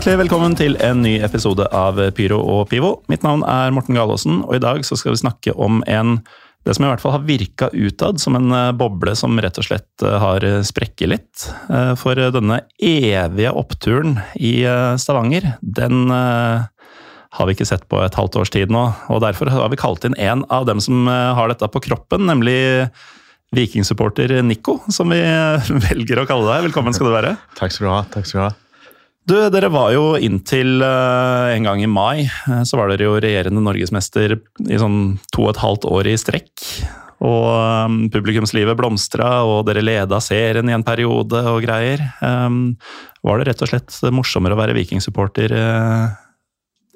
Hjertelig velkommen til en ny episode av Pyro og Pivo. Mitt navn er Morten Galaasen, og i dag skal vi snakke om en det som i hvert fall har virka utad som en eh, boble som rett og slett eh, har sprekket litt. Eh, for denne evige oppturen i Stavanger, den har vi ikke sett på et halvt års tid nå. Og derfor har vi kalt inn en av dem som har dette på kroppen, nemlig vikingsupporter Nico, som vi velger å kalle deg. Velkommen skal du være. Takk skal du ha. takk skal du ha. Du, Dere var jo inntil uh, en gang i mai, uh, så var dere jo regjerende norgesmester i sånn to og et halvt år i strekk. Og um, publikumslivet blomstra, og dere leda serien i en periode og greier. Um, var det rett og slett morsommere å være vikingsupporter uh,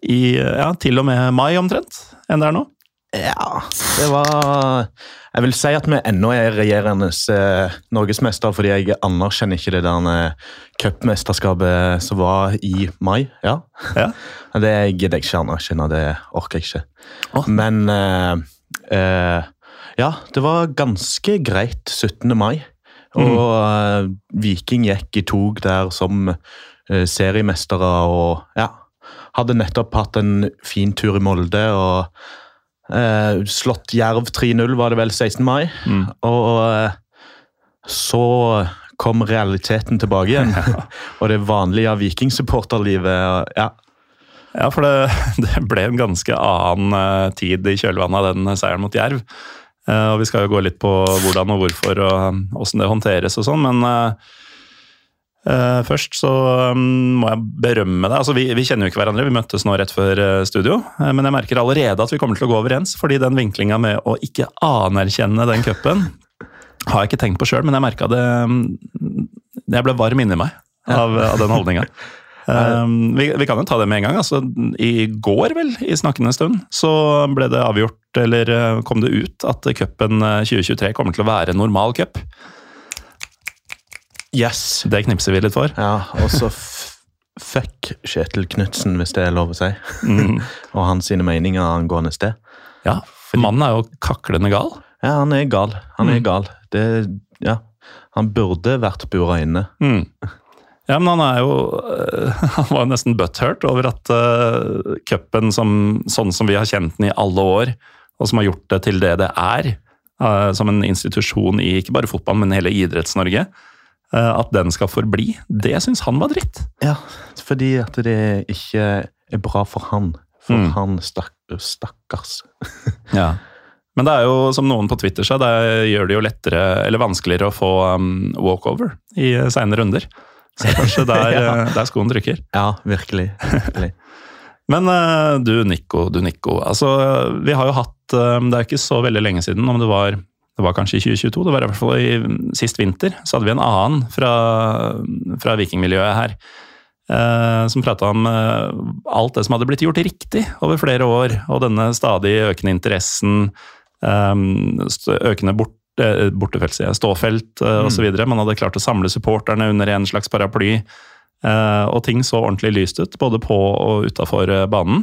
i ja, til og med mai omtrent, enn det er nå? Ja, det var Jeg vil si at vi ennå er regjerende eh, norgesmester, fordi jeg anerkjenner ikke det der eh, cupmesterskapet som var i mai. Ja. ja. Det gidder jeg ikke anerkjenne, det orker jeg ikke. Oh. Men eh, eh, Ja, det var ganske greit 17. mai. Og mm. Viking gikk i tog der som eh, seriemestere og ja, hadde nettopp hatt en fin tur i Molde. og Eh, slått Jerv 3-0, var det vel 16. mai. Mm. Og uh, så kom realiteten tilbake igjen. Ja. og det vanlige vikingsupporterlivet. Ja. ja, for det, det, ble en ganske annen uh, tid i kjølvannet av den seieren mot Jerv. Uh, og Vi skal jo gå litt på hvordan og hvorfor og åssen det håndteres og sånn, men uh, først så um, må jeg berømme deg. Altså, vi, vi, kjenner jo ikke hverandre, vi møttes nå rett før uh, studio. Uh, men jeg merker allerede at vi kommer til å gå overens, fordi den vinklinga med å ikke anerkjenne den cupen har jeg ikke tenkt på sjøl, men jeg merka det um, Jeg ble varm inni meg av, av den holdninga. Um, vi, vi, kan jo ta det med en gang. Altså, I går, vel, i snakkende stund, så ble det avgjort, eller kom det ut, at cupen 2023 kommer til å være normal cup. Yes. Det knipser vi litt for. Ja, og så fuck Kjetil Knutsen, hvis det er lov å si. Mm. og hans meninger angående sted. Ja, for mannen er jo kaklende gal. Ja, han er gal. Han er mm. gal. Det, ja. Han burde vært bura inne. Mm. Ja, men han er jo Han var jo nesten butthurt over at uh, cupen, sånn som vi har kjent den i alle år, og som har gjort det til det det er, uh, som en institusjon i ikke bare fotball, men hele Idretts-Norge, Eh, at den skal forbli, det syns han var dritt. Ja, fordi at det ikke er bra for han. For mm. han stakk, stakkars. ja. Men det er jo, som noen på Twitter sa, det gjør det jo lettere eller vanskeligere å få um, walkover i seine runder. Så kanskje der, ja. der skoen trykker. Ja, virkelig. virkelig. Men du Nico, du Nico. Altså, vi har jo hatt Det er ikke så veldig lenge siden, om det var det var kanskje i 2022, det var i hvert fall i sist vinter, så hadde vi en annen fra, fra vikingmiljøet her. Eh, som prata om eh, alt det som hadde blitt gjort riktig over flere år, og denne stadig økende interessen, eh, økende bort, eh, bortefelt, ståfelt eh, mm. osv. Man hadde klart å samle supporterne under en slags paraply, eh, og ting så ordentlig lyst ut, både på og utafor banen.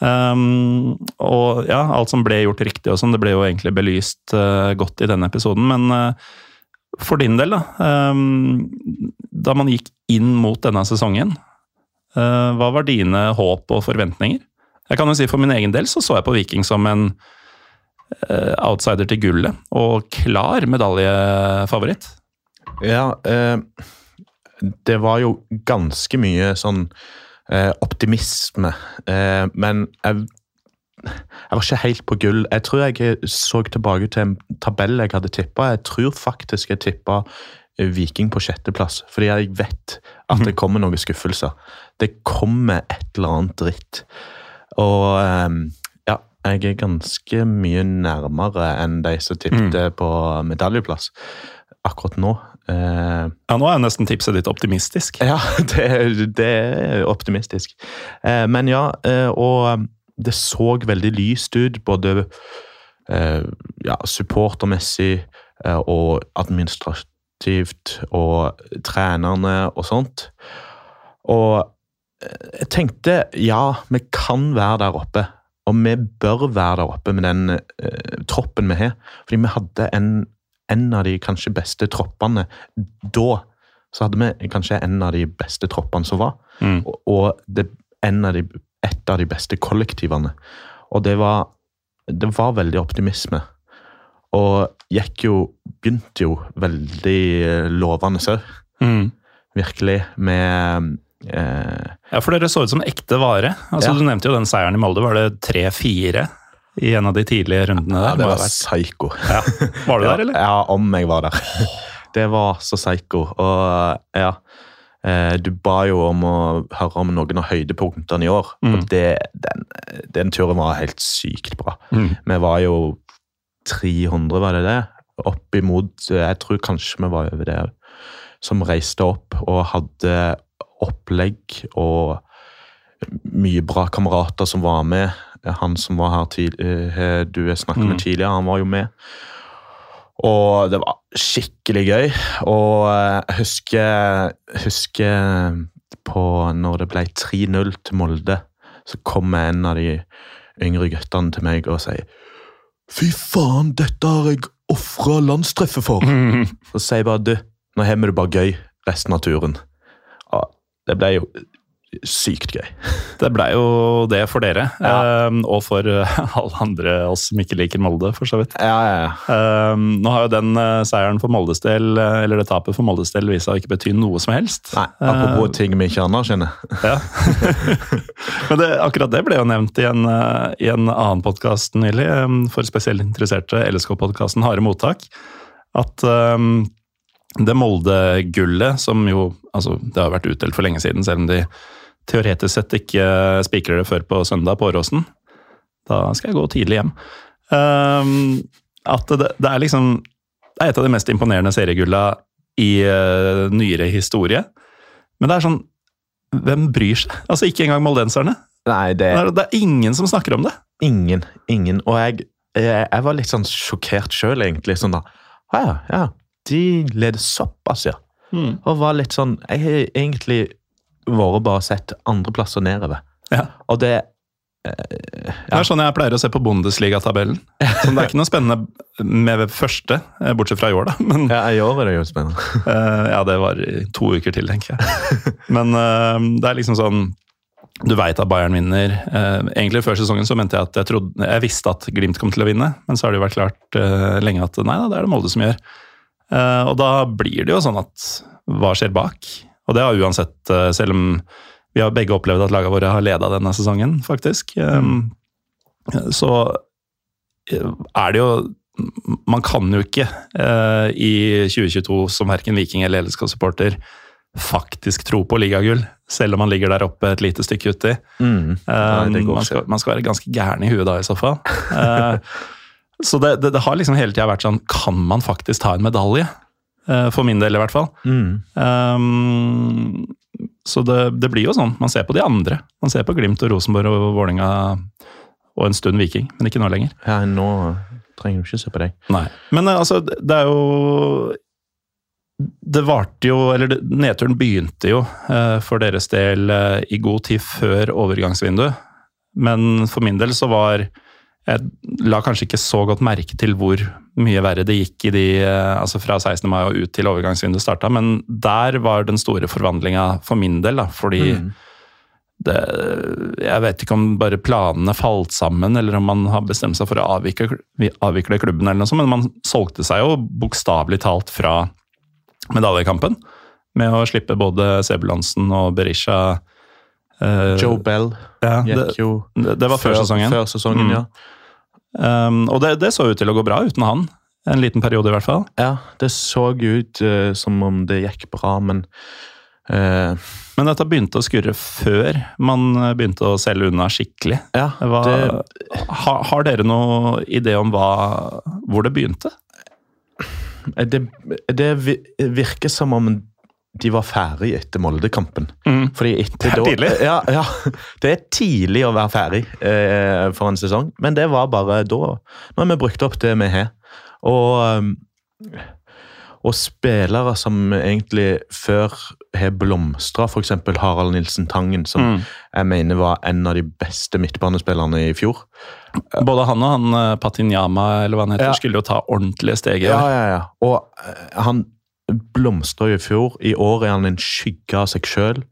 Um, og ja, alt som ble gjort riktig og sånn, det ble jo egentlig belyst uh, godt i denne episoden. Men uh, for din del, da. Um, da man gikk inn mot denne sesongen, uh, hva var dine håp og forventninger? Jeg kan jo si For min egen del så så jeg på Viking som en outsider til gullet, og klar medaljefavoritt. Ja, det var jo ganske mye sånn eh, optimisme. Eh, men jeg, jeg, var ikke helt på gull. Jeg tror jeg så tilbake til en tabell jeg hadde tippa. Jeg tror faktisk jeg tippa eh, Viking på sjetteplass, fordi jeg vet at det mhm. kommer noen skuffelser. Det kommer et eller annet dritt. Og um, ja, jeg er ganske mye nærmere enn de som tippet mm. på medaljeplass akkurat nå. Uh, ja, Nå er nesten tipset ditt optimistisk. Ja, det, det er optimistisk. Uh, men ja, uh, og det så veldig lyst ut, både ja, supportermessig og administrativt, og trenerne og sånt. Og jeg tenkte ja, vi kan være der oppe. Og vi bør være der oppe med den troppen vi har. Fordi vi hadde en en av de kanskje beste troppene da så hadde vi kanskje en av de beste troppene som var. Mm. Og, og det, en av de, et av de beste kollektivene. Og det var, det var veldig optimisme. Og gikk jo Begynte jo veldig eh, lovende òg, Mm. virkelig, med eh, Ja, for dere så ut som ekte vare. Altså, Ja. Du nevnte jo den seieren i Molde. Var det 3-4 i en av de tidlige rundene Ja, der? det var psyko psycho. ja. Var du ja, der, eller? Ja, om jeg var der. Det var så psycho. Og ja eh, Du ba jo om å høre om noen av høydepunktene i år, Mm. og det, den, den turen var helt sykt bra. Mm. Vi var jo 300, var det det? Opp imot Jeg tror kanskje vi var over det òg. Som reiste opp og hadde opplegg og mye bra kamerater som var med. Han som var her eh, du har snakket Mm. med tidligere, han var jo med. Og det var skikkelig gøy. Og eh, jeg husker, husker på når det ble 3-0 til Molde, så kom en av de yngre guttene til meg og sier Fy faen, dette har jeg ofra landstreffet for! Mm. Så sier jeg bare du, nå har vi det bare gøy resten av turen. Og det ble jo sykt gøy. Det blei jo det for dere, Ja. um, og for eh, alle andre oss som ikke liker Molde, for så vidt. Ja, ja, ja. Eh, nå har jo den uh, seieren for Moldes del, eh, eller det tapet for Moldes del, vist seg å ikke bety noe som helst. Nei, apropos ting vi ikke anerkjenner. Ja. Men det, akkurat det ble jo nevnt i en, i en annen podkast nylig, um, for spesielt interesserte, LSK-podkasten Harde mottak, at det Molde-gullet, som jo altså, Det har vært utdelt for lenge siden, selv om de teoretisk sett ikke spikrer det før på søndag på Åråsen. Da skal jeg gå tidlig hjem. Um, at det, det er liksom Det er et av de mest imponerende seriegulla i uh, nyere historie. Men det er sånn hvem bryr seg? Altså Ikke engang moldenserne. Nei, det Det er det er ingen som snakker om det. ingen. Ingen. Og jeg, jeg, jeg var litt sånn sjokkert sjøl, egentlig. Sånn da «Å Ja, ja. De leder såpass, ja. Og var litt sånn Jeg har egentlig vært bare sett andreplasser nedover. Ja. Og det Det er sånn jeg pleier å se på Bundesliga-tabellen. Så Det er ikke noe spennende med første, eh, bortsett fra i år, da. Men Ja, i år er det jo spennende. Uh, ja, det var i to uker til, tenker jeg. Men uh, det er liksom sånn Du veit at Bayern vinner. Uh, Egentlig før sesongen så mente jeg at jeg, trodde, jeg visste at Glimt kom til å vinne, men så har det jo vært klart eh, lenge at nei da, det er det Molde som gjør. Eh, Og da blir det jo sånn at hva skjer bak? Og det har uansett, eh, selv om vi har begge opplevd at lagene våre har leda denne sesongen, faktisk, eh, så eh, er det jo Man kan jo ikke i 2022 som verken Viking eller LSK-supporter faktisk tro på ligagull, selv om man ligger der oppe et lite stykke uti. Mm. Nei, man, skal, man skal være ganske gæren i huet da, i så fall. Så det, det, det har liksom hele tida vært sånn Kan man faktisk ta en medalje? Eh, for min del, i hvert fall. Mm. Um, så det, det blir jo sånn. Man ser på de andre. Man ser på Glimt og Rosenborg og Vålinga og en stund Viking, men ikke nå lenger. Ja, nå trenger du ikke se på deg. Nei. Men eh, altså, det er jo Det varte jo Eller nedturen begynte jo eh, for deres del i god tid før overgangsvinduet. Men for min del så var Jeg la kanskje ikke så godt merke til hvor mye verre det gikk i de eh, Altså fra 16. mai og ut til overgangsvinduet starta, men der var den store forvandlinga for min del, da. Fordi Mm. det, jeg vet ikke om bare planene falt sammen, eller om man har bestemt seg for å avvikle, avvikle klubben, eller noe sånt, men man solgte seg jo bokstavelig talt fra medaljekampen. Med å slippe både Sebulansen og Berisha. Eh, Joe Bell ja, gikk jo det, det var før, sesongen. Før sesongen, Mm. ja. Um, og det, det så ut til å gå bra uten han. En liten periode, i hvert fall. Ja, det så ut uh, som om det gikk bra, men uh, Men dette begynte å skurre før man begynte å selge unna skikkelig. Ja, Hva, det, ha, har dere noen idé om hva, hvor det begynte? det, det virker som om de var ferdig etter Molde-kampen. Fordi etter Det er da- tidlig. Ja, ja, det er tidlig å være ferdig eh, for en sesong, men det var bare da. Nå har vi brukt opp det vi har. Og, um, og spillere som egentlig før har blomstra, f.eks. Harald Nilsen Tangen, som Mm. jeg mener var en av de beste midtbanespillerne i fjor. Både han og han eh, Patinyama eller hva han heter, Ja. skulle jo ta ordentlige steg Ja, ja, ja. Og eh, han blomstra i fjor. I år er han en skygge av seg sjøl.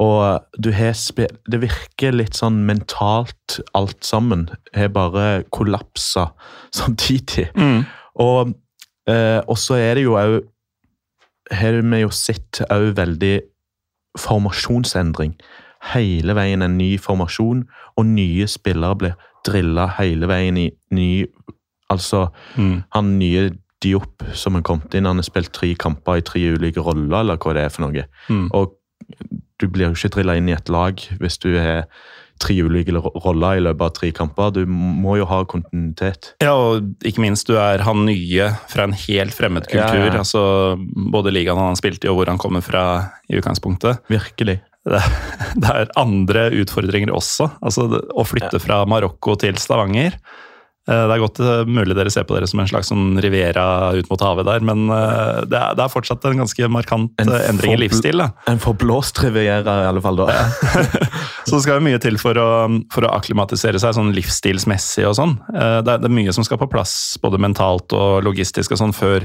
Og du har spe- Det virker litt sånn mentalt, alt sammen. Har bare kollapsa samtidig. Mm. Og, eh, så er det jo òg Har vi jo sett òg veldig formasjonsendring. Hele veien en ny formasjon, og nye spillere blir drilla hele veien i ny Altså, Mm. han nye Diop som er kommet inn, han har spilt tre kamper i tre ulike roller, eller hva det er for noe. Mm. Og du blir jo ikke drilla inn i et lag hvis du har tre ulike roller i løpet av tre kamper. Du må jo ha kontinuitet. Ja, og ikke minst, du er han nye fra en helt fremmed kultur. Ja, ja. Altså, både ligaen han spilte i, og hvor han kommer fra i utgangspunktet. Virkelig. Det, det er andre utfordringer også. Altså, å flytte fra Marokko til Stavanger. Eh, Det er godt eh, mulig dere ser på dere som en slags sånn Riviera ut mot havet der, men eh, det er, det er fortsatt en ganske markant En endring i livsstil. da. En forblåst riviera, i alle fall. da. Så det skal jo mye til for å, for å akklimatisere seg sånn livsstilsmessig og sånn. Det det er mye som skal på plass, både mentalt og logistisk og sånn, før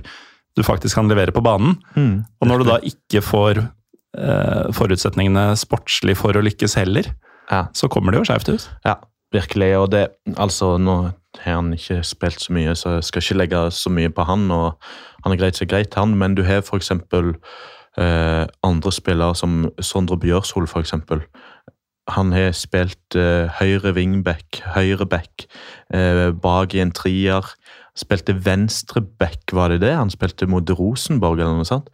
du faktisk kan levere på banen. Mm. Og når du da ikke får eh, forutsetningene sportslig for å lykkes heller, Ja. så kommer det jo skjevt ut. Ja, virkelig. Og det, altså, nå har han ikke spilt så mye, så jeg skal ikke legge så mye på han. og Han er greit så greit, han, men du har f.eks. Eh, andre spillere som Sondre Bjørshol, f.eks. Han har spilt eh, høyre wingback, høyre back, eh, bak i en trier. Spilte venstre back, var det det? Han spilte mot Rosenborg, eller noe sånt.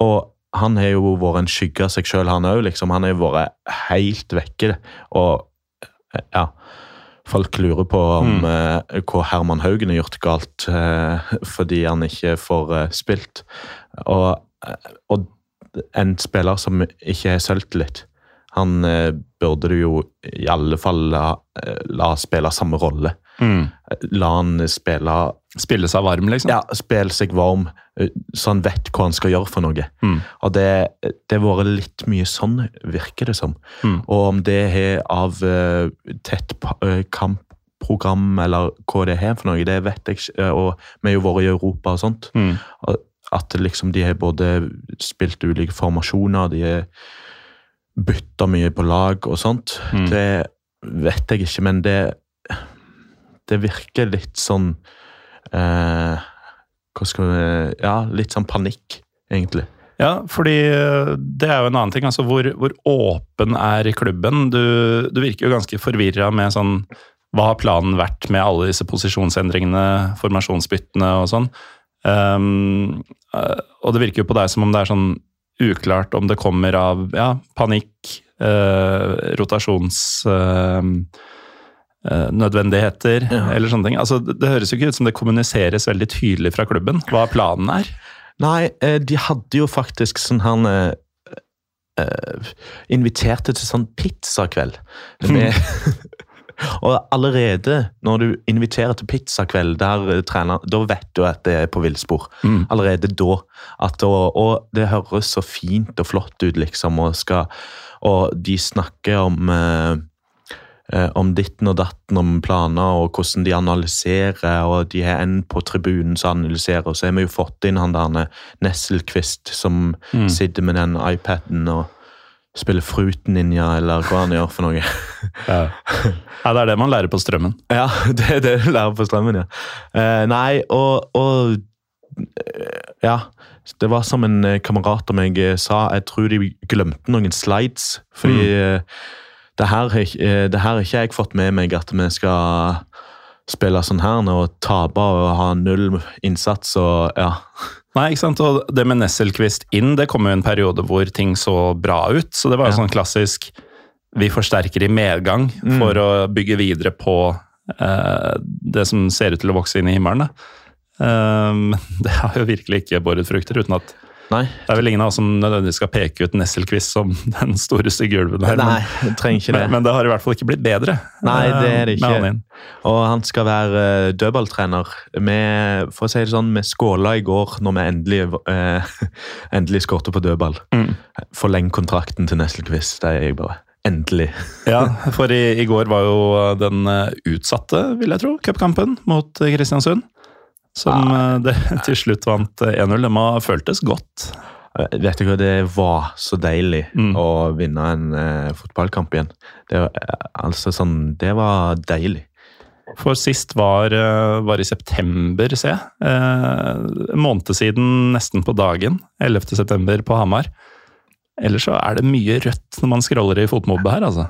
Og han har jo vært en skygge av seg sjøl, han òg. Liksom. Han har vært helt vekke. Og ja Folk lurer på om Mm. eh, hva Herman Haugen har gjort galt eh, fordi han ikke får eh, spilt. Og, og en spiller som ikke har selvtillit, han burde du jo i alle fall la, la spille samme rolle. La han spille Spille seg varm, liksom. ja, spille seg varm, eh, så han vet hva han skal gjøre for noe. Mm. Og det det har vært litt mye sånn, virker det som. Mm. Og om det er av eh, tett eh, kampprogram, eller hva det er for noe, det vet jeg ikke. Og vi har jo vært i Europa og sånt. Mm. At liksom de har både spilt ulike formasjoner, de har bytta mye på lag og sånt. Mm. Det vet jeg ikke, men det Det virker litt sånn eh, Hva skal vi Ja, litt sånn panikk, egentlig. Ja, fordi eh, det er jo en annen ting. altså Hvor, hvor åpen er klubben? Du, du virker jo ganske forvirra med sånn Hva har planen vært med alle disse posisjonsendringene, formasjonsbyttene og sånn? Um, og det virker jo på deg som om det er sånn uklart om det kommer av ja, panikk, eh, rotasjons... eh, nødvendigheter Ja. eller sånne ting. Altså, det, det høres jo ikke ut som det kommuniseres veldig tydelig fra klubben hva planen er. Nei, eh, de hadde jo faktisk sånn her eh, eh, Inviterte til sånn pizzakveld. Med, og allerede når du inviterer til pizzakveld der eh, trener, da vet du at det er på villspor. Mm. Allerede da. At, og, og det høres så fint og flott ut, liksom, og, skal, og de snakker om eh, eh, om ditten og datten, om planer og hvordan de analyserer. og De har en på tribunen som analyserer, og så har vi jo fått inn han der Nesselquist som Mm. sitter med den iPaden og spiller Fruit Ninja, eller hva han gjør for noe. Ja. ja, det er det man lærer på strømmen. Ja, det er det du lærer på strømmen, ja. Eh, nei, og, og eh, Ja. Det var som en eh, kamerat av meg eh, sa, jeg tror de glemte noen slides. Fordi eh, det, her, eh, det her har ikke jeg fått med meg, at vi skal spille sånn her og tape og ha null innsats og ja. Nei, ikke sant? Og det med Nesselquist inn, det kom jo en periode hvor ting så bra ut. Så det var jo Ja. sånn klassisk Vi forsterker i medgang Mm. for å bygge videre på eh, det som ser ut til å vokse inn i himmelen. Men det har jo virkelig ikke båret frukter, uten at Nei, det er vel ingen av oss som nødvendigvis skal peke ut Nesselquist som den store stygge ulven her. nei, men, trenger ikke det. men, men det har i hvert fall ikke blitt bedre. Nei, det er det eh, ikke. han. Og han skal være uh, dødballtrener. Vi, for å si det sånn, vi skåla i går når vi endelig, uh, endelig skårte på dødball. Mm. Forleng kontrakten til Nesselquist. Det er jeg bare. Endelig. Ja, for i, i går var jo den utsatte, vil jeg tro, cupkampen mot Kristiansund. Som eh, det, til slutt vant eh, 1-0. Det må ha føltes godt. Eh, Vet du hva, det var så deilig Mm. å vinne en eh, fotballkamp igjen. Det, eh, altså sånn, det var deilig. For sist var, eh, var i september, se. Eh, måned siden nesten på dagen. 11. september på Hamar. Ellers så er det mye rødt når man scroller i fotmobbe her, altså.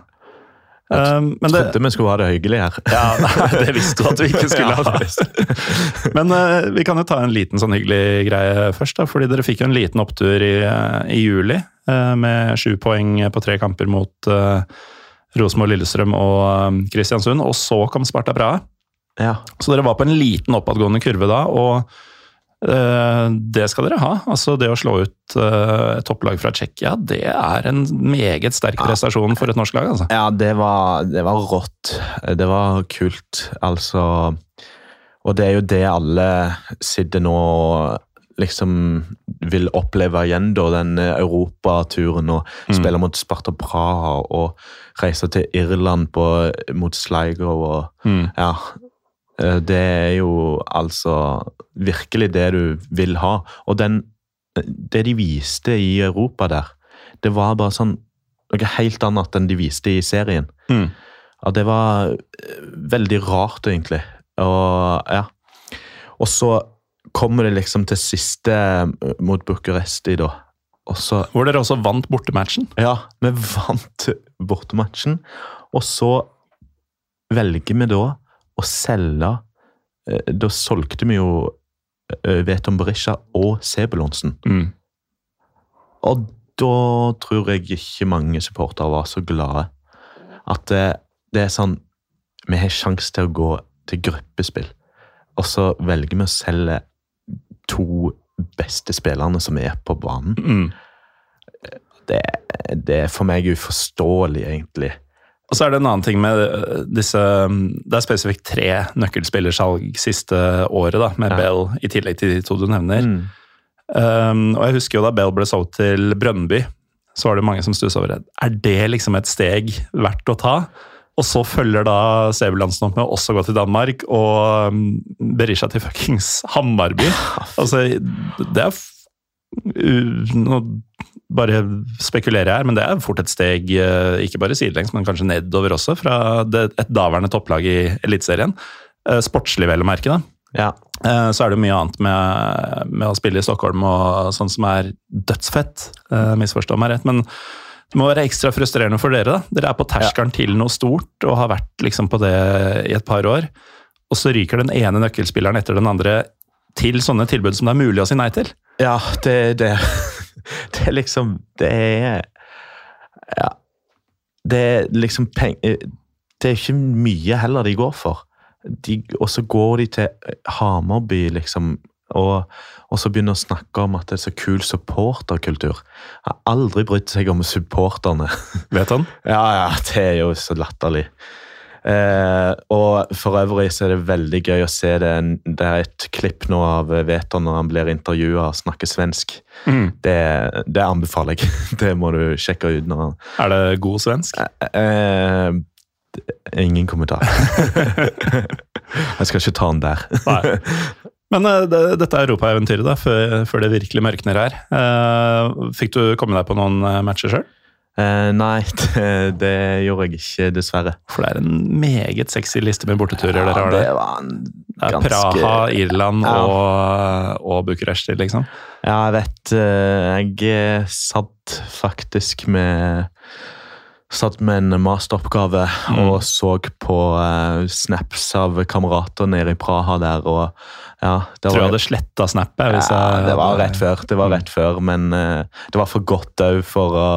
Eh, Men det, Trodde vi skulle ha det hyggelig her. ja, nei, det visste du at vi ikke skulle ha. det. Men uh, vi kan jo ta en liten sånn hyggelig greie først, da. Fordi dere fikk jo en liten opptur i, eh, i juli. uh, med sju poeng på tre kamper mot uh, Rosenborg, Lillestrøm og eh, Kristiansund. Og så kom Sparta Praha. Ja. Så dere var på en liten oppadgående kurve da, og det skal dere ha. Altså Det å slå ut eh, et topplag fra Tsjekkia, det er en meget sterk prestasjon for et norsk lag. altså. Ja, det var, det var rått. Det var kult, altså. Og det er jo det alle sitter nå og liksom vil oppleve igjen, da. Den europaturen og Mm. spille mot Sparta Praha og reise til Irland på, mot Sligo og Mm. Ja. Eh, Det er jo altså virkelig det du vil ha. Og den, det de viste i Europa der, det var bare sånn noe helt annet enn de viste i serien. Mm. Ja, det var eh, veldig rart, egentlig. Og ja. Og så kommer det liksom til siste eh, mot Bucuresti, da. Og så Hvor dere også vant bortematchen. Ja, vi vant bortematchen. Og så velger vi da å selge eh, Da solgte vi jo eh, Veton Berisha og Sebulonsen. Mm. Og da tror jeg ikke mange supportere var så glade. At det, det er sånn Vi har sjanse til å gå til gruppespill, og så velger vi å selge to beste spillerne som er på banen. Mm. Det, det er for meg uforståelig, egentlig. Og så er det en annen ting med øh, disse Det er spesifikt tre nøkkelspillersalg siste året, da, med Ja. Bell i tillegg til de to du nevner. Mm. Um, og jeg husker jo da Bell ble solgt til Brønnby, så var det mange som stussa over det. Er det liksom et steg verdt å ta? Og så følger da Severlandsen opp med å også gå til Danmark og um, Berisha til fuckings Hammarby. Altså, det er Nå bare spekulerer jeg her, men det er fort et steg, eh, ikke bare sidelengs, men kanskje nedover også, fra det, et daværende topplag i Eliteserien. Eh, Sportslig, vel å merke, da. Ja. Eh, Så er det mye annet med, med å spille i Stockholm og sånn som er dødsfett. Misforstå meg rett, men det må være ekstra frustrerende for dere. da. Dere er på terskelen til noe stort og har vært liksom på det i et par år. Og så ryker den ene nøkkelspilleren etter den andre til sånne tilbud som det er mulig å si nei til. Ja, det det Det er liksom Det er Ja. Det er liksom penger Det er ikke mye heller de går for. De, og så går de til Hamarby, liksom, og, og så begynner å snakke om at det er så kul supporterkultur. Jeg har aldri brydd seg om supporterne. Vet han? Ja, ja, det er jo så latterlig. Eh, og for øvrig så er det veldig gøy å se det. Det er et klipp nå av Veton når han blir intervjua og snakker svensk. Det, det anbefaler jeg. Det må du sjekke ut. når han... Er det god svensk? Eh, ingen kommentar. jeg skal ikke ta den der. Nei. Men eh, det, dette europaeventyret, da, før, før det virkelig mørkner her. Eh, fikk du komme deg på noen eh, matcher sjøl? Eh, nei, det, det gjorde jeg ikke, dessverre. For det er en meget sexy liste med borteturer dere har det var en ganske Praha, Irland Ja. og, og Bucuresti, liksom. Ja, jeg vet eh, Jeg satt faktisk med Satt med en masteroppgave Mm. og så på uh, snaps av kamerater nede i Praha der, og ja Det Tror jeg var, hadde sletta snappet. Hvis ja, jeg det var rett før, det var rett før, men uh, det var for godt òg for å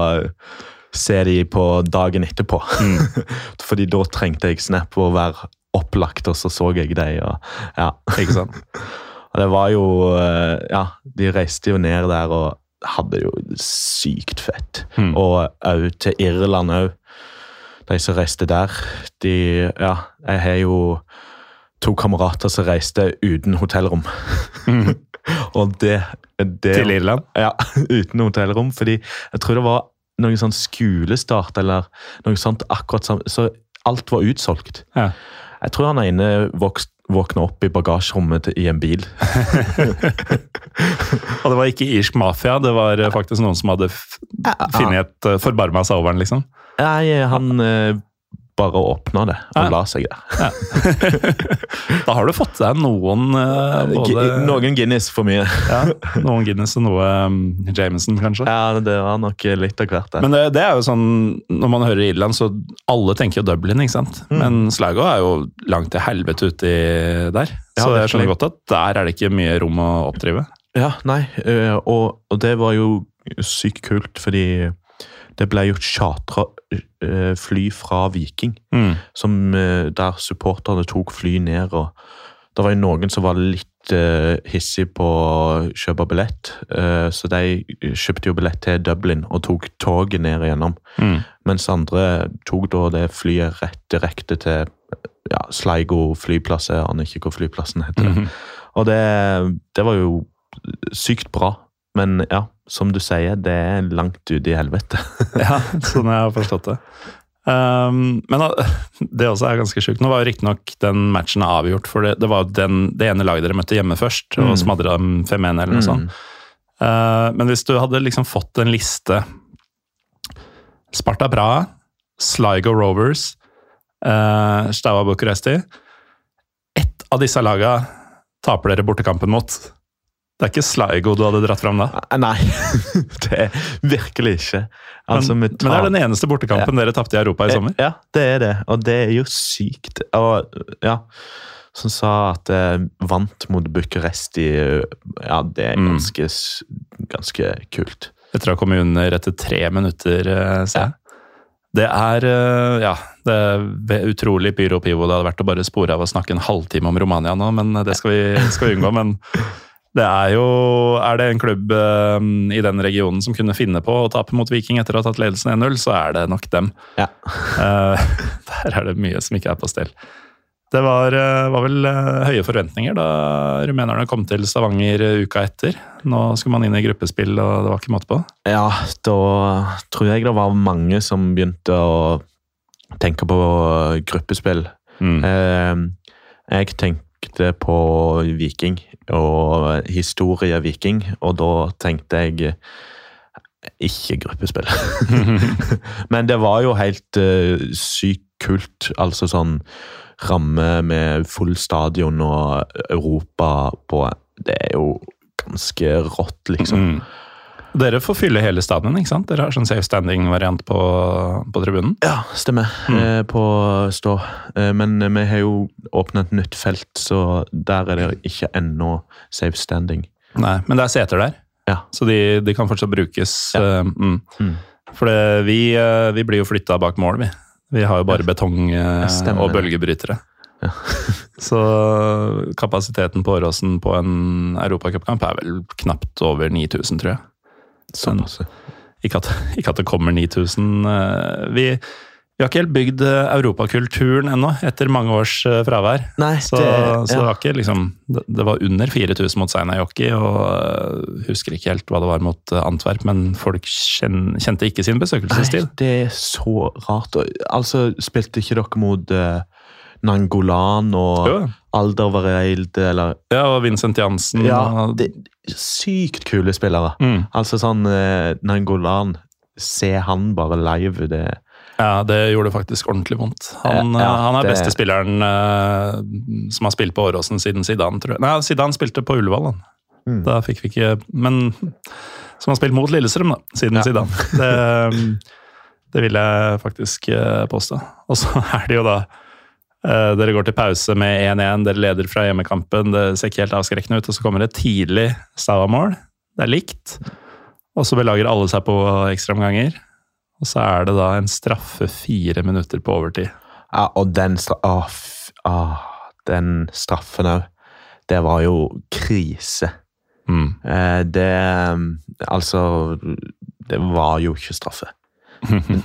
se de på dagen etterpå. Mm. Fordi da trengte jeg snap og være opplagt, og så så jeg dem, og ja. Ikke sant? Og det var jo uh, Ja, de reiste jo ned der og hadde det jo sykt fett. Mm. Og òg til Irland òg. De som reiste der. De Ja, jeg har jo to kamerater som reiste uten hotellrom. Mm. Og det, det Til Irland? Ja, uten hotellrom. Fordi jeg tror det var noe sånn skolestart eller noe sånt akkurat sammen, Så alt var utsolgt. Ja. Jeg tror han ene vokst, våkna opp i bagasjerommet i en bil. Og det var ikke irsk mafia, det var eh, faktisk noen som hadde funnet et uh, forbarma seg over den, liksom. Nei, han eh, bare åpna det og Ja. la seg der. Da har du fått deg noen eh, både, Noen Guinness for mye. ja, noen Guinness og noe um, Jameson, kanskje. Ja, det var nok litt av hvert. det. Men det, det er jo sånn, når man hører Irland, så alle tenker jo Dublin, ikke sant? Mm. Men Sligo er jo langt til helvete uti der. Ja, så jeg skjønner godt at der er det ikke mye rom å oppdrive. Ja, nei, og, og det var jo sykt kult, fordi det ble jo chartra eh, fly fra Viking, Mm. som, eh, der supporterne tok fly ned. og Det var jo noen som var litt uh, hissig på å kjøpe billett, eh, så de kjøpte jo billett til Dublin og tok toget ned igjennom. Mm. Mens andre tok da det flyet rett direkte til ja, Sligo flyplass, jeg aner ikke hvor flyplassen heter. Mhm. Og det, det var jo sykt bra. Men ja, som du sier, det er langt ute i helvete. Ja, sånn jeg har forstått det. Um, men det også er ganske sjukt. Nå var jo riktignok den matchen avgjort, for det, det var jo den, det ene laget dere møtte hjemme først, og Mm. smadra dem 5-1 eller noe sånt. Uh, men hvis du hadde liksom fått en liste Sparta Praha, Sligo Rovers, uh, Staua Bucuresti Ett av disse laga taper dere bortekampen mot. Det er ikke Sligo du hadde dratt fram da. Nei, det er virkelig ikke. Altså, men, tar... men det er den eneste bortekampen dere tapte i Europa i sommer. Ja, det er det. Og det er jo sykt. Og ja, som sa at jeg vant mot Bucuresti Ja, det er ganske, mm. ganske kult. Etter å ha kommet under etter tre minutter, eh, ser jeg. Det er eh, ja, det er utrolig pyro pivo det hadde vært å bare spore av å snakke en halvtime om Romania nå, men det skal vi, skal vi unngå. Men det er jo Er det en klubb eh, i den regionen som kunne finne på å tape mot Viking etter å ha tatt ledelsen 1-0, så er det nok dem. Ja. Eh, der er det mye som ikke er på stell. Det var, eh, var vel eh, høye forventninger da rumenerne kom til Stavanger uka etter. Nå skulle man inn i gruppespill, og det var ikke måte på. Ja, da tror jeg det var mange som begynte å tenke på gruppespill. Mm. Jeg jeg tenkte på Viking og historie Viking, og da tenkte jeg ikke gruppespill. Men det var jo helt uh, sykt kult. Altså sånn ramme med full stadion og Europa på Det er jo ganske rått, liksom. Mm. Dere får fylle hele stadion, ikke sant? Dere har sånn safe standing-variant på, på tribunen. Ja, stemmer. Mm. Eh, på stå. Eh, men vi har jo åpna et nytt felt, så der er det ikke ennå safe standing. Nei, men det er seter der, Ja. så de, de kan fortsatt brukes. Ja. eh, Mm. Mm. For det, vi, eh, vi blir jo flytta bak mål, vi. Vi har jo bare betong eh, og bølgebrytere. Ja. Så kapasiteten på Åråsen på en europacupkamp er vel knapt over 9000, tror jeg. Såpass. Ikke at, ikke at det kommer 9000. eh, Vi, vi har ikke helt bygd eh, europakulturen ennå, etter mange års eh, fravær. Nei, Så, det, så det var ikke liksom Det, var under 4000 mot Seinajoki, og husker ikke helt hva det var mot Antwerp, men folk kjen, kjente ikke sin Nei, det er så rart. Altså, spilte ikke dere mot uh, Nangolan og Jo, Alderweireld, eller ja, og Vincent Jansen Ja, det sykt kule spillere. mm, Altså sånn eh, Nangolan Se han bare live, det Ja, det gjorde faktisk ordentlig vondt. Han, Ja, han er det- beste spilleren eh, som har spilt på Åråsen siden Zidane, tror jeg. Nei, Zidane spilte på Ullevål, han. Mm. Da fikk vi ikke Men som har spilt mot Lillestrøm, da, siden Ja. Zidane. Det, det vil jeg faktisk eh, påstå. Og så er det jo da eh, Dere går til pause med 1-1, dere leder fra hjemmekampen. Det ser ikke helt avskrekkende ut, og så kommer det tidlig Stava-mål. Det er likt. Og så belager alle seg på ekstraomganger. Og så er det da en straffe fire minutter på overtid. Ja, og den, stra ah, ah, den straffen òg. Det var jo krise. Mm. Eh, det Altså Det var jo ikke straffe.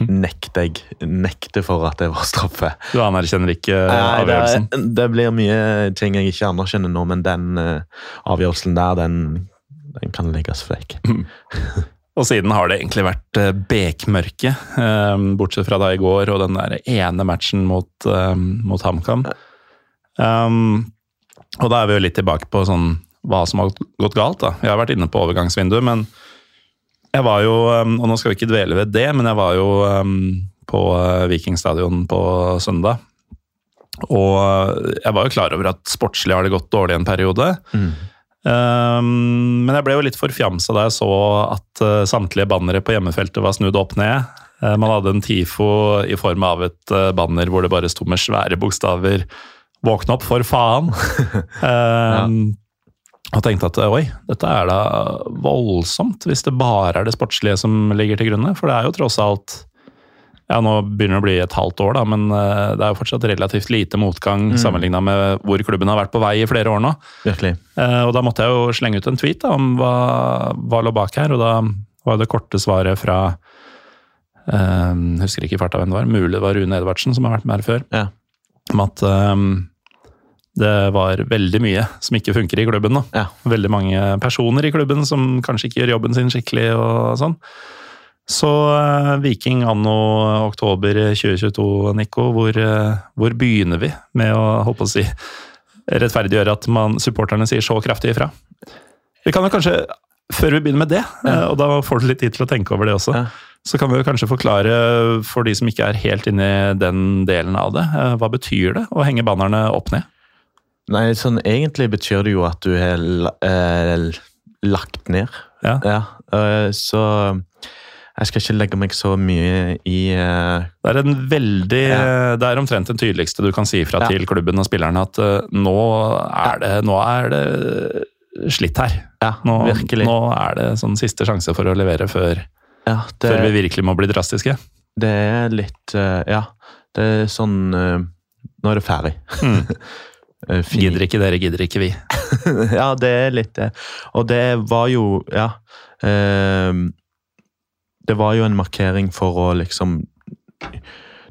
Nekter jeg. Nekter for at det var straffe. Du anerkjenner ikke Nei, det, avgjørelsen? er- det blir mye ting jeg ikke anerkjenner nå, men den uh, avgjørelsen der, den, den kan legges vekk. Og siden har det egentlig vært eh, bekmørke, eh, bortsett fra da i går og den der ene matchen mot, eh, mot HamKam. Um, og da er vi jo litt tilbake på sånn hva som har gått galt. da. Jeg har vært inne på overgangsvinduet, men jeg var jo um, Og nå skal vi ikke dvele ved det, men jeg var jo um, på Vikingstadion på søndag. Og jeg var jo klar over at sportslig har det gått dårlig en periode. Mm. Um, men jeg ble jo litt forfjamsa da jeg så at uh, samtlige bannere på hjemmefeltet var snudd opp ned. Uh, man hadde en TIFO i form av et uh, banner hvor det bare sto med svære bokstaver 'Våkne opp, for faen'. um, Og tenkte at oi, dette er da voldsomt, hvis det bare er det sportslige som ligger til grunne. For det er jo tross alt ja, Nå begynner det å bli et halvt år, da, men det er jo fortsatt relativt lite motgang mm. sammenligna med hvor klubben har vært på vei i flere år nå. Virkelig. Og da måtte jeg jo slenge ut en tweet da, om hva, hva lå bak her, og da var det korte svaret fra um, Husker ikke i farta hvem det var, mulig det var Rune Edvardsen som har vært med her før. Ja. Om at um, det var veldig mye som ikke funker i klubben Da. Ja. Veldig mange personer i klubben som kanskje ikke gjør jobben sin skikkelig og sånn. Så uh, Viking anno oktober 2022, Nico, hvor, uh, hvor begynner vi med å håpe å si, rettferdiggjøre at man, supporterne sier så kraftig ifra? Vi kan jo kanskje, før vi begynner med det, uh, og da får du litt tid til å tenke over det også, Ja. så kan vi jo kanskje forklare for de som ikke er helt inne i den delen av det, hva betyr det å henge bannerne opp ned? Nei, sånn egentlig betyr det jo at du har eh, lagt ned. Ja. eh, så jeg skal ikke legge meg så mye i uh, Det er en veldig Ja. Det er omtrent den tydeligste du kan si fra Ja. til klubben og spillerne at uh, nå, er det, nå er det slitt her. Ja, Nå, virkelig. nå er det sånn siste sjanse for å levere før, ja, det, før vi virkelig må bli drastiske. det er litt Ja, det er sånn Nå er det ferdig. Mm. Eh. Gidder ikke dere, gidder ikke vi. ja, det er litt det. Og det var jo Ja. Eh, det var jo en markering for å liksom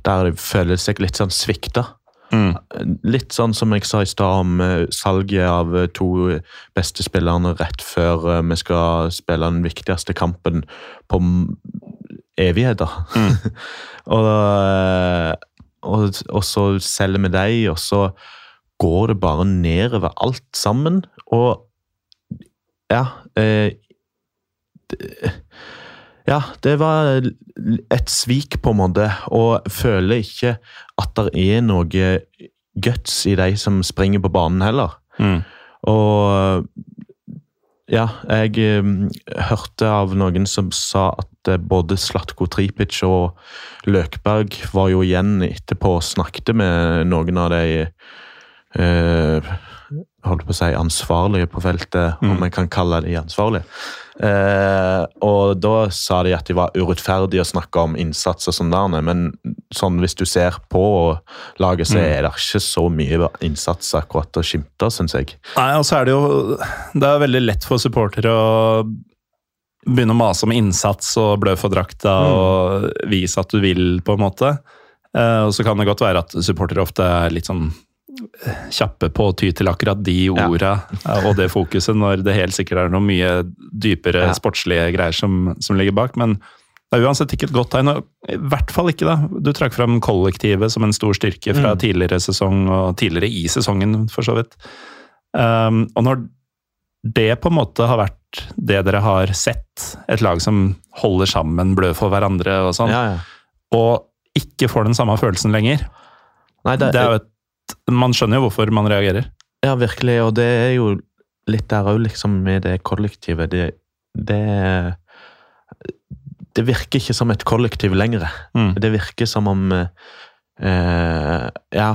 Der det føler seg litt sånn svikta. Mm. Litt sånn som jeg sa i stad om eh, salget av eh, to beste spillerne rett før vi skal spille den viktigste kampen på evigheter. Mm. og, og, og så selger vi dem, og så går det bare nedover alt sammen. Og ja eh, det, Ja, det var et svik, på en måte, og jeg føler ikke at det er noe guts i de som springer på banen heller. Mm. Og ja, jeg eh, hørte av noen som sa at eh, både Slatko Tripic og Løkberg var jo igjen etterpå og snakket med noen av de eh, holdt på å si ansvarlige på feltet, Mm. om jeg kan kalle de ansvarlige. Eh, og da sa de at de var urettferdige å snakke om innsats og sånn der, men sånn hvis du ser på laget, så Mm. er det ikke så mye innsats akkurat å skimte, syns jeg. Nei, og så er det jo Det er veldig lett for supportere å begynne å mase om innsats og blø for drakta og vise at du vil, på en måte. Eh, og så kan det godt være at supportere ofte er litt sånn kjappe på å ty til akkurat de orda ja. og det fokuset, når det helt sikkert er noe mye dypere Ja. sportslige greier som, som ligger bak. Men det er uansett ikke et godt tegn. og I hvert fall ikke, da. Du trakk fram kollektivet som en stor styrke fra Mm. tidligere sesong, og tidligere i sesongen, for så vidt. Um, og når det på en måte har vært det dere har sett, et lag som holder sammen, blør for hverandre og sånn, ja. og ikke får den samme følelsen lenger, Nei, det, det er jo et Man skjønner jo hvorfor man reagerer. ja, virkelig, og det er jo litt der òg, liksom, med det kollektivet. Det, det Det virker ikke som et kollektiv lenger. Mm. Det virker som om eh, Ja,